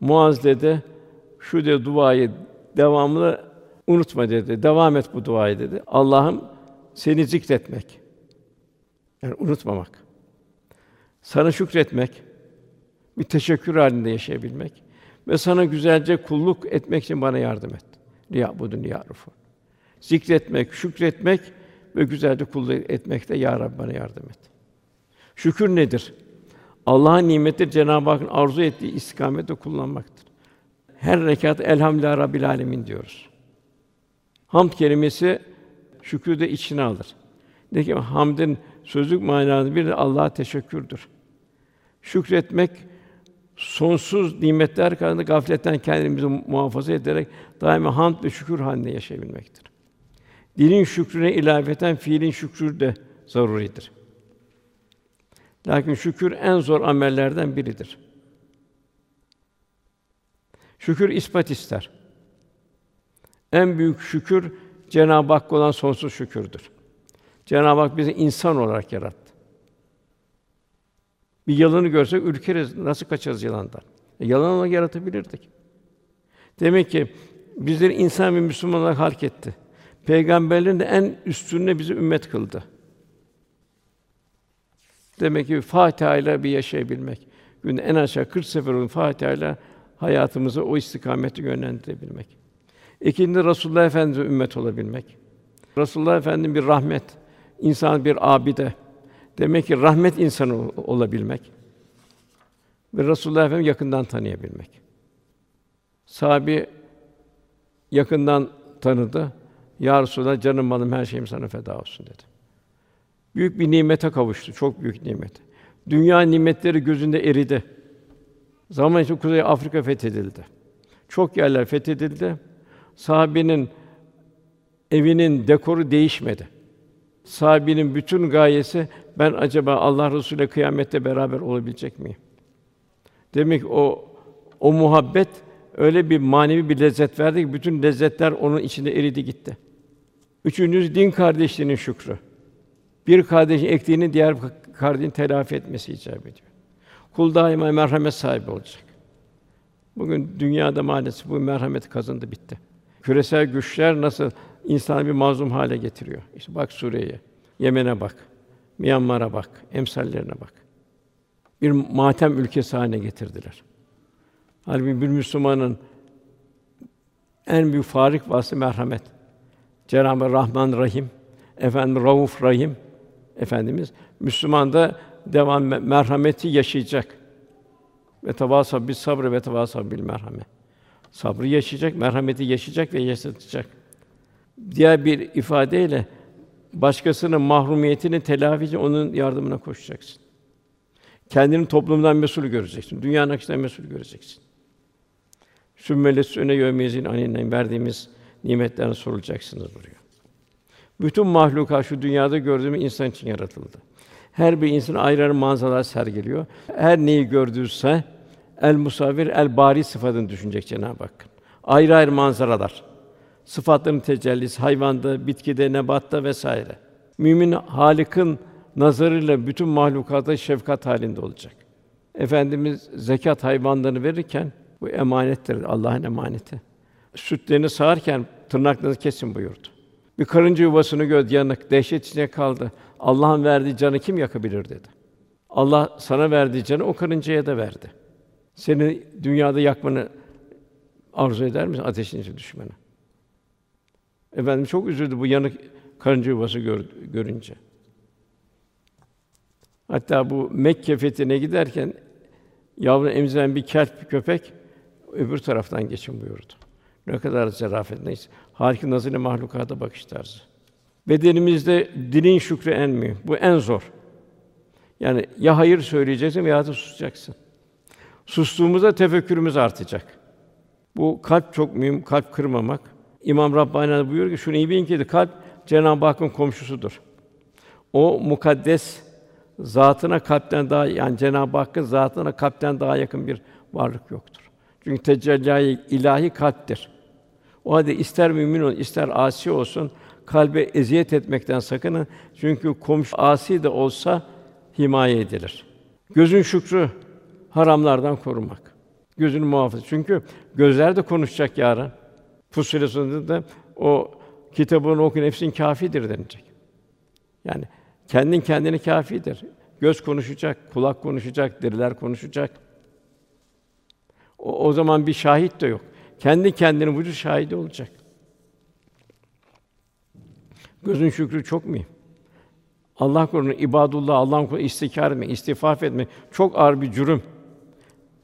Muaz dedi, şu de duayı devamlı unutma dedi. Devam et bu duayı dedi. Allah'ım seni zikretmek. Yani unutmamak. Sana şükretmek, bir teşekkür halinde yaşayabilmek ve sana güzelce kulluk etmek için bana yardım et. Liyabudun yarufu. Zikretmek, şükretmek ve güzelce kulluk etmekte ya Rabbi bana yardım et. Şükür nedir? Allah'ın nimeti Cenab-ı Hakk'ın arzu ettiği istikamette kullanmaktır. Her rekat elhamdülillah rabbil alemin diyoruz. Hamd kelimesi şükrü de içine alır. Ne ki hamdin sözlük manası bir de Allah'a teşekkürdür. Şükretmek sonsuz nimetler karşısında gafletten kendimizi muhafaza ederek daima hamd ve şükür halinde yaşayabilmektir. Dilin şükrüne ilaveten fiilin şükrü de zaruridir. Lakin şükür en zor amellerden biridir. Şükür ispat ister. En büyük şükür Cenab-ı Hak olan sonsuz şükürdür. Cenab-ı Hak bizi insan olarak yarattı. Bir yılanı görsek ürkeriz. Nasıl kaçarız yılandan? E, yılan olarak yaratabilirdik. Demek ki bizleri insan ve Müslüman olarak halk etti. Peygamberlerin de en üstününe bizi ümmet kıldı. Demek ki Fatiha ile bir yaşayabilmek. Günde en aşağı 40 sefer olun Fatiha ile hayatımızı o istikamete yönlendirebilmek. İkinci Resulullah Efendimize ümmet olabilmek. Resulullah Efendimiz bir rahmet, insan bir abide. Demek ki rahmet insanı olabilmek ve Resulullah Efendimiz yakından tanıyabilmek. Sahabi yakından tanıdı. Ya Resulallah canım malım her şeyim sana feda olsun dedi. Büyük bir nimete kavuştu, çok büyük nimet. Dünya nimetleri gözünde eridi. Zaman içinde Kuzey Afrika fethedildi. Çok yerler fethedildi. Sahabenin evinin dekoru değişmedi. Sahabenin bütün gayesi ben acaba Allah Resulü kıyamette beraber olabilecek miyim? Demek o o muhabbet öyle bir manevi bir lezzet verdi ki bütün lezzetler onun içinde eridi gitti. Üçüncüsü din kardeşliğinin şükrü. Bir kardeşin ektiğini diğer kardeşin telafi etmesi icap ediyor. Kul daima merhamet sahibi olacak. Bugün dünyada maalesef bu merhamet kazındı bitti. Küresel güçler nasıl insanı bir mazlum hale getiriyor. İşte bak Suriye'ye, Yemen'e bak, Myanmar'a bak, emsallerine bak. Bir matem ülkesi haline getirdiler. Halbuki bir Müslümanın en büyük farik vasfı merhamet. Cenab-ı Rahman Rahim, efendim Rauf Rahim efendimiz Müslüman da devam merhameti yaşayacak. Ve tavasab bis sabr ve tavasab bil merhamet. Sabrı yaşayacak, merhameti yaşayacak ve yaşatacak. Diğer bir ifadeyle başkasının mahrumiyetini telafi için onun yardımına koşacaksın. Kendini toplumdan mesul göreceksin. Dünyanın akışından mesul göreceksin. Sümmeles öne yömezin aninden verdiğimiz nimetlerden sorulacaksınız buraya. Bütün mahlukat şu dünyada gördüğümüz insan için yaratıldı. Her bir insan ayrı ayrı manzaralar sergiliyor. Her neyi gördüyse el musavvir el bari sıfatını düşünecek Cenab-ı Hak. Ayrı ayrı manzaralar. Sıfatların tecellisi hayvanda, bitkide, nebatta vesaire. Mümin Halik'in nazarıyla bütün mahlukata şefkat halinde olacak. Efendimiz zekat hayvanlarını verirken bu emanettir, Allah'ın emaneti. Sütlerini sağarken tırnaklarınızı kesin buyurdu. Bir karınca yuvasını gördü yanık, dehşet içine kaldı. Allah'ın verdiği canı kim yakabilir dedi. Allah sana verdiği canı o karıncaya da verdi. Seni dünyada yakmanı arzu eder misin ateşin içine düşmeni? Efendim çok üzüldü bu yanık karınca yuvası gör, görünce. Hatta bu Mekke fethine giderken yavru emziren bir kelp bir köpek öbür taraftan geçin buyurdu. Ne kadar zarafet neyse. Harika nazire mahlukata bakış tarzı. Bedenimizde dilin şükrü en mühim. Bu en zor. Yani ya hayır söyleyeceksin veya da susacaksın. Sustuğumuzda tefekkürümüz artacak. Bu kalp çok mühim, kalp kırmamak. İmam Rabbani buyuruyor ki şunu iyi bilin ki kalp Cenab-ı Hakk'ın komşusudur. O mukaddes zatına kalpten daha yani Cenab-ı Hakk'ın zatına kalpten daha yakın bir varlık yoktur. Çünkü tecelli ilahi kalptir. O halde ister mümin olsun, ister asi olsun kalbe eziyet etmekten sakının. Çünkü komşu asi de olsa himaye edilir. Gözün şükrü haramlardan korumak. Gözünü muhafaza. Çünkü gözler de konuşacak yarın. Fussilet da o kitabını oku nefsin kâfidir denilecek. Yani kendin kendini kâfidir. Göz konuşacak, kulak konuşacak, deriler konuşacak. O, o zaman bir şahit de yok. Kendi kendini vücut şahidi olacak. Gözün şükrü çok mühim. Allah korusun ibadullah Allah'ın kuluna istikrar etmek, istifaf etmek çok ağır bir cürüm.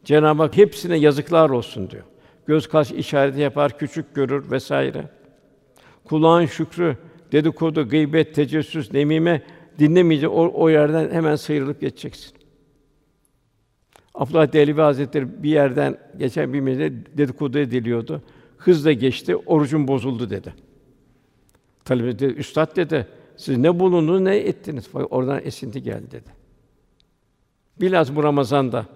Cenab-ı Hak hepsine yazıklar olsun diyor. Göz kaş işareti yapar, küçük görür vesaire. Kulağın şükrü, dedikodu, gıybet, tecessüs, nemime dinlemeyecek o, o yerden hemen sıyrılıp geçeceksin. Abdullah Dehlevi Hazretleri bir yerden geçen bir mecliste dedikodu ediliyordu. Hızla geçti, orucum bozuldu dedi. Talebe dedi, üstad dedi, siz ne bulundunuz, ne ettiniz? Oradan esinti geldi dedi. Bilhassa bu Ramazan'da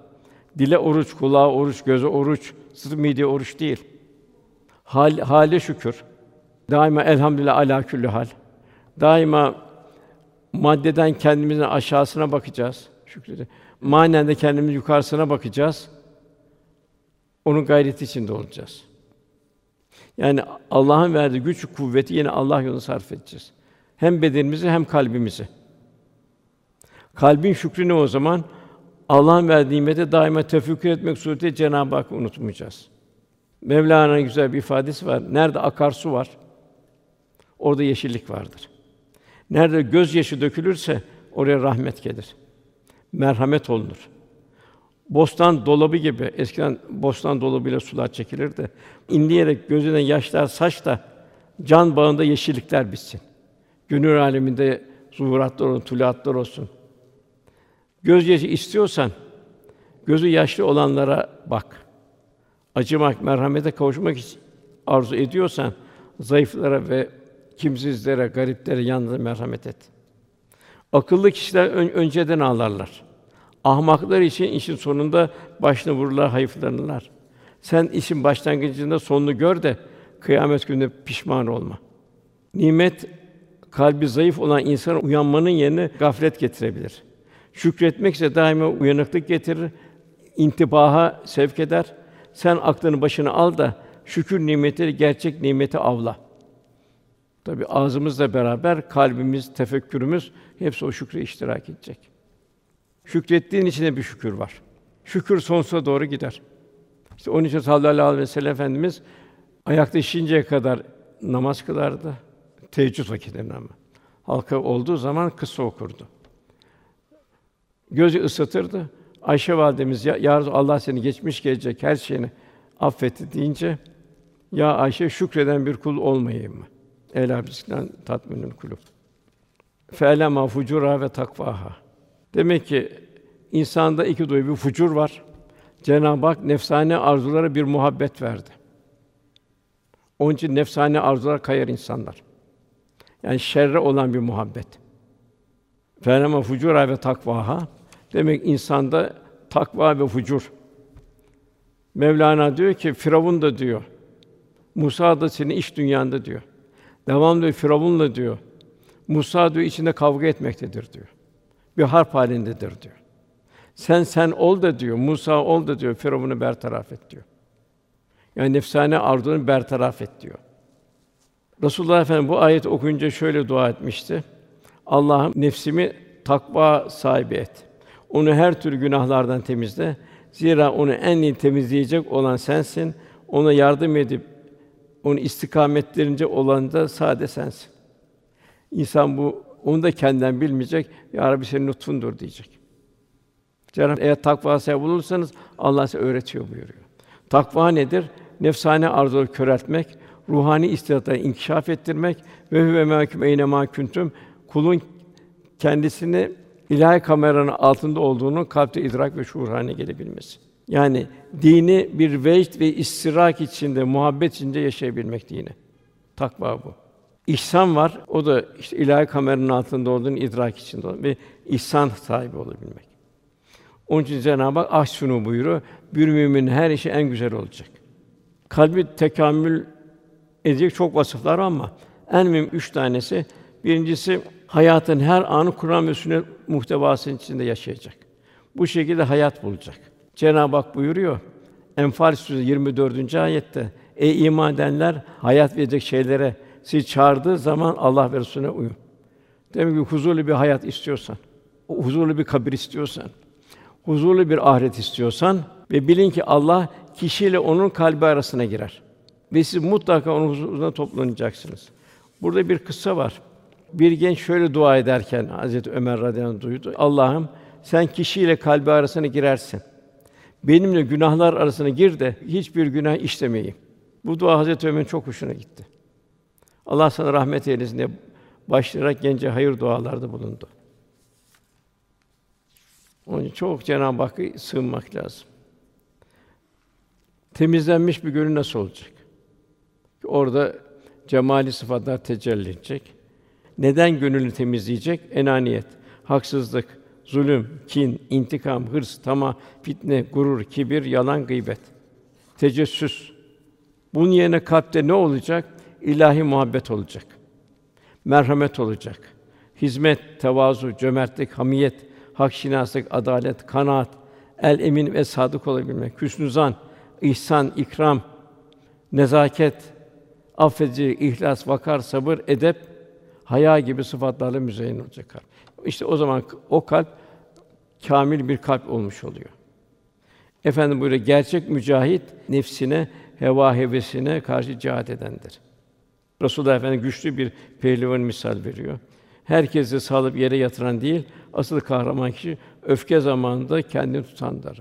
dile oruç, kulağa oruç, göze oruç, sırf mideye oruç değil. Hal, hale şükür. Daima elhamdülillah ala külli hal. Daima maddeden kendimizin aşağısına bakacağız. Şükrede. Manen de kendimiz yukarısına bakacağız. Onun gayreti içinde olacağız. Yani Allah'ın verdiği güç kuvveti yine Allah yolunda sarf edeceğiz. Hem bedenimizi hem kalbimizi. Kalbin şükrü ne o zaman? Allah'ın verdiği nimete daima tefekkür etmek suretiyle Cenab-ı Hakk'ı unutmayacağız. Mevlana'nın güzel bir ifadesi var. Nerede akarsu var, orada yeşillik vardır. Nerede gözyaşı dökülürse oraya rahmet gelir. Merhamet olunur. Bostan dolabı gibi eskiden bostan dolabıyla sular çekilirdi. İnleyerek gözünden yaşlar saç da can bağında yeşillikler bitsin. Gönül aleminde zuhuratlar olsun, tuluatlar olsun. Gözyaşı istiyorsan gözü yaşlı olanlara bak. Acımak, merhamete kavuşmak için arzu ediyorsan zayıflara ve kimsizlere, gariplere yalnız merhamet et. Akıllı kişiler ön, önceden ağlarlar. Ahmaklar için işin sonunda başını vururlar, hayıflanırlar. Sen işin başlangıcında sonunu gör de kıyamet gününde pişman olma. Nimet kalbi zayıf olan insana uyanmanın yerine gaflet getirebilir. Şükretmek ise daima uyanıklık getirir, intibaha sevk eder. Sen aklını başına al da şükür nimetleri gerçek nimeti avla. Tabi ağzımızla beraber kalbimiz, tefekkürümüz hepsi o şükre iştirak edecek. Şükrettiğin içinde bir şükür var. Şükür sonsuza doğru gider. İşte onun için sallallahu aleyhi ve sellem efendimiz ayakta şişinceye kadar namaz kılardı. Teheccüd vakitlerinde ama. Halka olduğu zaman kısa okurdu. Gözü ısıtırdı. Ayşe validemiz ya, ya Allah seni geçmiş gelecek her şeyini affetti deyince ya Ayşe şükreden bir kul olmayayım mı? Ela bisikten tatminün kulub. Fe'lema fucura ve takvaha. Demek ki insanda iki duyu bir fucur var. Cenab-ı Hak nefsane arzulara bir muhabbet verdi. Onun için nefsane arzular kayar insanlar. Yani şerre olan bir muhabbet. Fe'lema fucura ve takvaha. Demek insanda takva ve fucur. Mevlana diyor ki Firavun da diyor. Musa da senin iş dünyanda diyor. Devamlı Firavun'la diyor. Musa diyor içinde kavga etmektedir diyor. bir harp halindedir diyor. Sen sen ol da diyor, Musa ol da diyor, Firavun'u bertaraf et diyor. Yani nefsane arzunu bertaraf et diyor. Resulullah Efendimiz bu ayeti okuyunca şöyle dua etmişti. Allah'ım nefsimi takva sahibi et. Onu her tür günahlardan temizle. Zira onu en iyi temizleyecek olan sensin. Ona yardım edip onu istikametlerince olan da sade sensin. İnsan bu onu da kendinden bilmeyecek. Ya Rabbi senin lütfundur diyecek. Cenab-ı eğer takva sahibi olursanız Allah size öğretiyor buyuruyor. Takva nedir? Nefsane arzuları köreltmek, ruhani istidatları inkişaf ettirmek ve huve mâküm eyne mâ kuntum kulun kendisini ilahi kameranın altında olduğunu kalpte idrak ve şuur haline gelebilmesi. Yani dini bir vecd ve istirak içinde, muhabbet içinde yaşayabilmek dini. Takva bu. İhsan var. O da işte ilahi kameranın altında olduğunu idrak içinde olan ve ihsan sahibi olabilmek. Onun için Cenab-ı Hak ah şunu buyuruyor. Bir müminin her işi en güzel olacak. Kalbi tekamül edecek çok vasıflar var ama en mühim üç tanesi. Birincisi hayatın her anı Kur'an ve sünnet muhtevasının içinde yaşayacak. Bu şekilde hayat bulacak. Cenab-ı Hak buyuruyor. Enfal Suresi 24. ayette Ey iman edenler hayat verecek şeylere sizi çağırdığı zaman Allah ve Resulüne uyun. Demek ki huzurlu bir hayat istiyorsan, huzurlu bir kabir istiyorsan, huzurlu bir ahiret istiyorsan ve bilin ki Allah kişiyle onun kalbi arasına girer. Ve siz mutlaka onun huzuruna toplanacaksınız. Burada bir kıssa var. Bir genç şöyle dua ederken Hazreti Ömer radıyallahu duydu. Allah'ım sen kişiyle kalbi arasına girersin. Benimle günahlar arasına gir de hiçbir günah işlemeyeyim. Bu dua Hazreti Ömer'in çok hoşuna gitti. Allah sana rahmet eylesin diye başlayarak gence hayır dualarda bulundu. Onun için çok Cenab-ı Hakk'a sığınmak lazım. Temizlenmiş bir gönül nasıl olacak? Orada cemali sıfatlar tecelli edecek. Neden gönlünü temizleyecek? Enaniyet, haksızlık, zulüm, kin, intikam, hırs, tamah, fitne, gurur, kibir, yalan, gıybet, tecessüs. Bunun yerine kalpte ne olacak? İlahi muhabbet olacak. Merhamet olacak. Hizmet, tevazu, cömertlik, hamiyet, hakşinaslık, adalet, kanaat, el emin ve sadık olabilmek, hüsnü ihsan, ikram, nezaket, affedici, ihlas, vakar, sabır, edep, haya gibi sıfatlarla müzeyyen olacak kalp. İşte o zaman o kalp kamil bir kalp olmuş oluyor. Efendim böyle gerçek mücahit nefsine, heva hevesine karşı cihat edendir. Resulullah Efendimiz güçlü bir pehlivan misal veriyor. Herkesi salıp yere yatıran değil, asıl kahraman kişi öfke zamanında kendini tutanlar,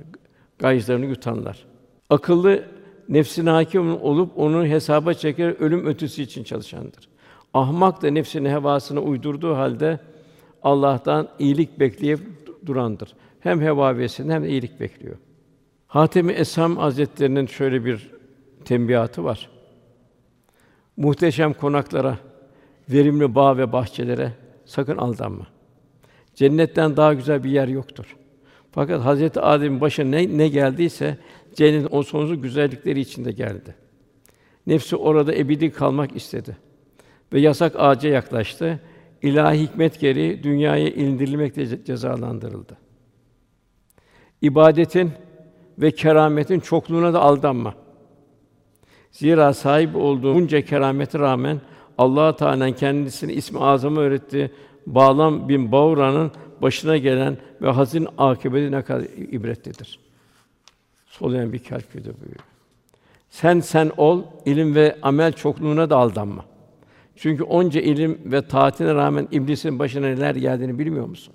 gayızlarını yutanlar. Akıllı nefsine hakim olup onu hesaba çeker ölüm ötesi için çalışandır. Ahmak da nefsini hevasına uydurduğu halde Allah'tan iyilik bekleyip durandır. Hem heva hem de iyilik bekliyor. Hatemi Esam Hazretlerinin şöyle bir tembihatı var. Muhteşem konaklara, verimli bağ ve bahçelere sakın aldanma. Cennetten daha güzel bir yer yoktur. Fakat Hazreti Adem'in başına ne, ne geldiyse cennetin o sonsuz güzellikleri içinde geldi. Nefsi orada ebedi kalmak istedi ve yasak ağaca yaklaştı. İlahi hikmet gereği dünyaya indirilmekle cezalandırıldı. İbadetin ve kerametin çokluğuna da aldanma. Zira sahip olduğu bunca keramete rağmen Allah Teala'nın kendisine ismi azamı öğretti. Bağlam bin Baura'nın başına gelen ve hazin akıbeti ne kadar ibretlidir. Solayan bir kalp buyuruyor. Sen sen ol, ilim ve amel çokluğuna da aldanma. Çünkü onca ilim ve taatine rağmen iblisin başına neler geldiğini bilmiyor musun?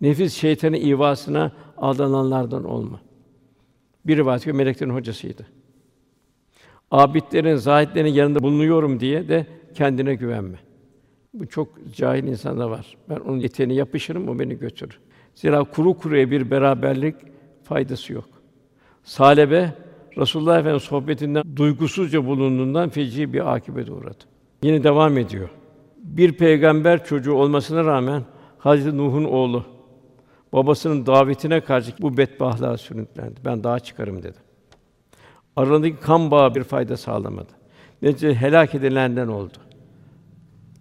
Nefis şeytanın ivasına aldananlardan olma. Bir rivayet meleklerin hocasıydı. Abidlerin, zahitlerin yanında bulunuyorum diye de kendine güvenme. Bu çok cahil insanda var. Ben onun eteğine yapışırım, o beni götürür. Zira kuru kuruya bir beraberlik faydası yok. Salebe Resulullah Efendimiz sohbetinden duygusuzca bulunduğundan feci bir akibet uğradı. Yine devam ediyor. Bir peygamber çocuğu olmasına rağmen Hazreti Nuh'un oğlu babasının davetine karşı bu bedbahtlığa sürüklendi. Ben daha çıkarım dedi. Aralarındaki kan bağı bir fayda sağlamadı. Netice helak edilenden oldu.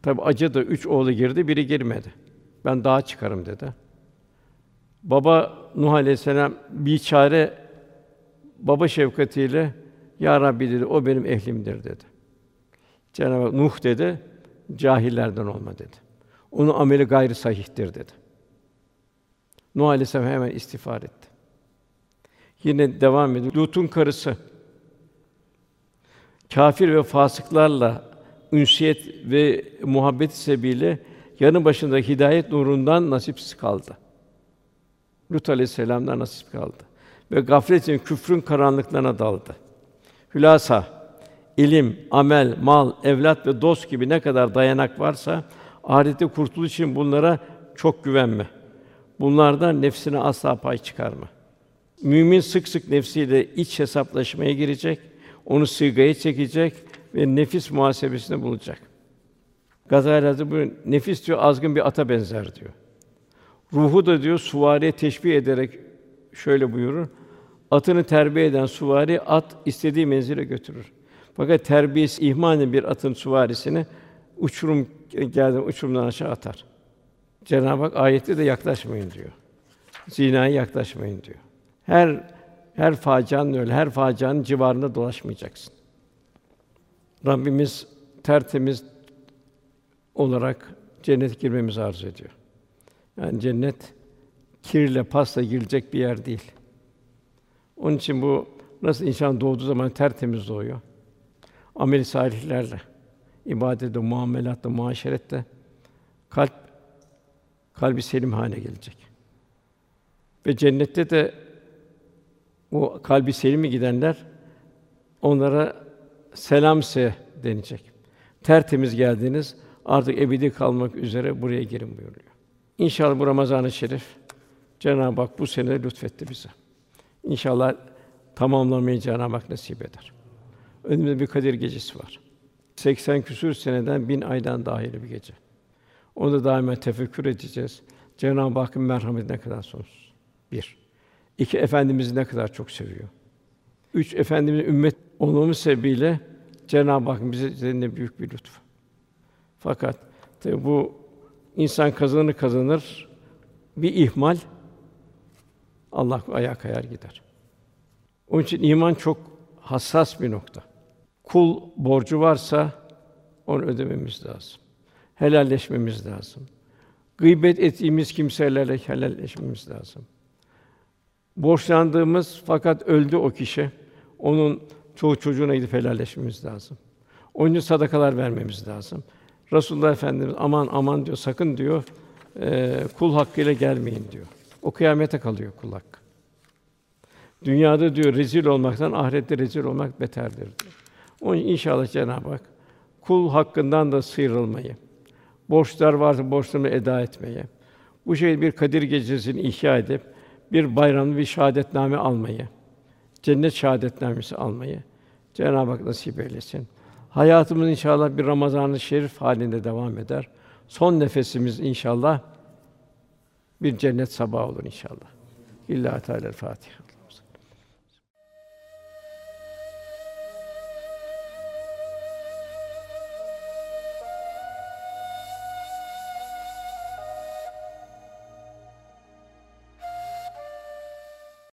Tabi acı da üç oğlu girdi, biri girmedi. Ben dağa çıkarım dedi. Baba Nuh Aleyhisselam bir çare baba şefkatiyle ya Rabbi dedi o benim ehlimdir dedi. Cenab-ı Nuh dedi cahillerden olma dedi. Onun ameli gayri sahihtir dedi. Nuh Aleyhisselam hemen istiğfar etti. Yine devam ediyor. Lut'un karısı kafir ve fasıklarla ünsiyet ve muhabbet sebebiyle yanı başında hidayet nurundan nasipsiz kaldı. Lut aleyhisselam'dan nasip kaldı. Ve gafletin küfrün karanlıklarına daldı. Hülasa, ilim, amel, mal, evlat ve dost gibi ne kadar dayanak varsa ahirette kurtuluş için bunlara çok güvenme. Bunlardan nefsine asla pay çıkarma. Mümin sık sık nefsiyle iç hesaplaşmaya girecek, onu sığgaya çekecek ve nefis muhasebesinde bulunacak. Gazali Hazretleri buyuruyor, nefis diyor azgın bir ata benzer diyor. Ruhu da diyor suvariye teşbih ederek şöyle buyurur. Atını terbiye eden suvari at istediği menzile götürür. Fakat terbiyesi ihmal bir atın suvarisini uçurum geldi uçurumdan aşağı atar. Cenab-ı Hak ayette de yaklaşmayın diyor. Zinaya yaklaşmayın diyor. Her her facianın öyle, her facianın civarında dolaşmayacaksın. Rabbimiz tertemiz olarak cennet girmemizi arzu ediyor. Yani cennet kirle, pasla girilecek bir yer değil. Onun için bu nasıl insan doğduğu zaman tertemiz doğuyor. Amel salihlerle, ibadette, muamelatta, muaşerette kalp kalbi selim hale gelecek. Ve cennette de o kalbi selimi gidenler onlara selamse denecek. Tertemiz geldiniz, artık ebedi kalmak üzere buraya girin buyuruyor. İnşallah bu Ramazan-ı Şerif Cenab-ı Hak bu sene lütfetti bize. İnşallah tamamlamayı Cenab-ı Hak nasip eder. Önümüzde bir Kadir gecesi var. 80 küsür seneden bin aydan hayırlı bir gece. Onu da daima tefekkür edeceğiz. Cenab-ı Hakk'ın merhameti ne kadar sonsuz. Bir. İki, Efendimizi ne kadar çok seviyor. Üç, Efendimizin ümmet olmamız sebebiyle Cenab-ı Hak bize üzerinde büyük bir lütfu. Fakat tabi bu insan kazanır kazanır bir ihmal Allah ayağa kayar gider. Onun için iman çok hassas bir nokta. Kul borcu varsa onu ödememiz lazım. Helalleşmemiz lazım. Gıybet ettiğimiz kimselerle helalleşmemiz lazım. Borçlandığımız fakat öldü o kişi. Onun çoğu çocuğuna gidip helalleşmemiz lazım. Onun sadakalar vermemiz lazım. Resulullah Efendimiz aman aman diyor, sakın diyor, e, kul hakkıyla gelmeyin diyor. O kıyamete kalıyor kul hakkı. Dünyada diyor rezil olmaktan ahirette rezil olmak beterdir diyor. Onun için inşallah Cenab-ı Hak kul hakkından da sıyrılmayı, borçlar varsa borçlarını eda etmeye, bu şey bir Kadir gecesini ihya edip bir bayramlı bir şahadetname almayı, cennet şahadetnamesi almayı Cenab-ı Hak nasip eylesin. Hayatımız inşallah bir Ramazan-ı Şerif halinde devam eder. Son nefesimiz inşallah bir cennet sabahı olur inşallah. İlla Teala Fatiha.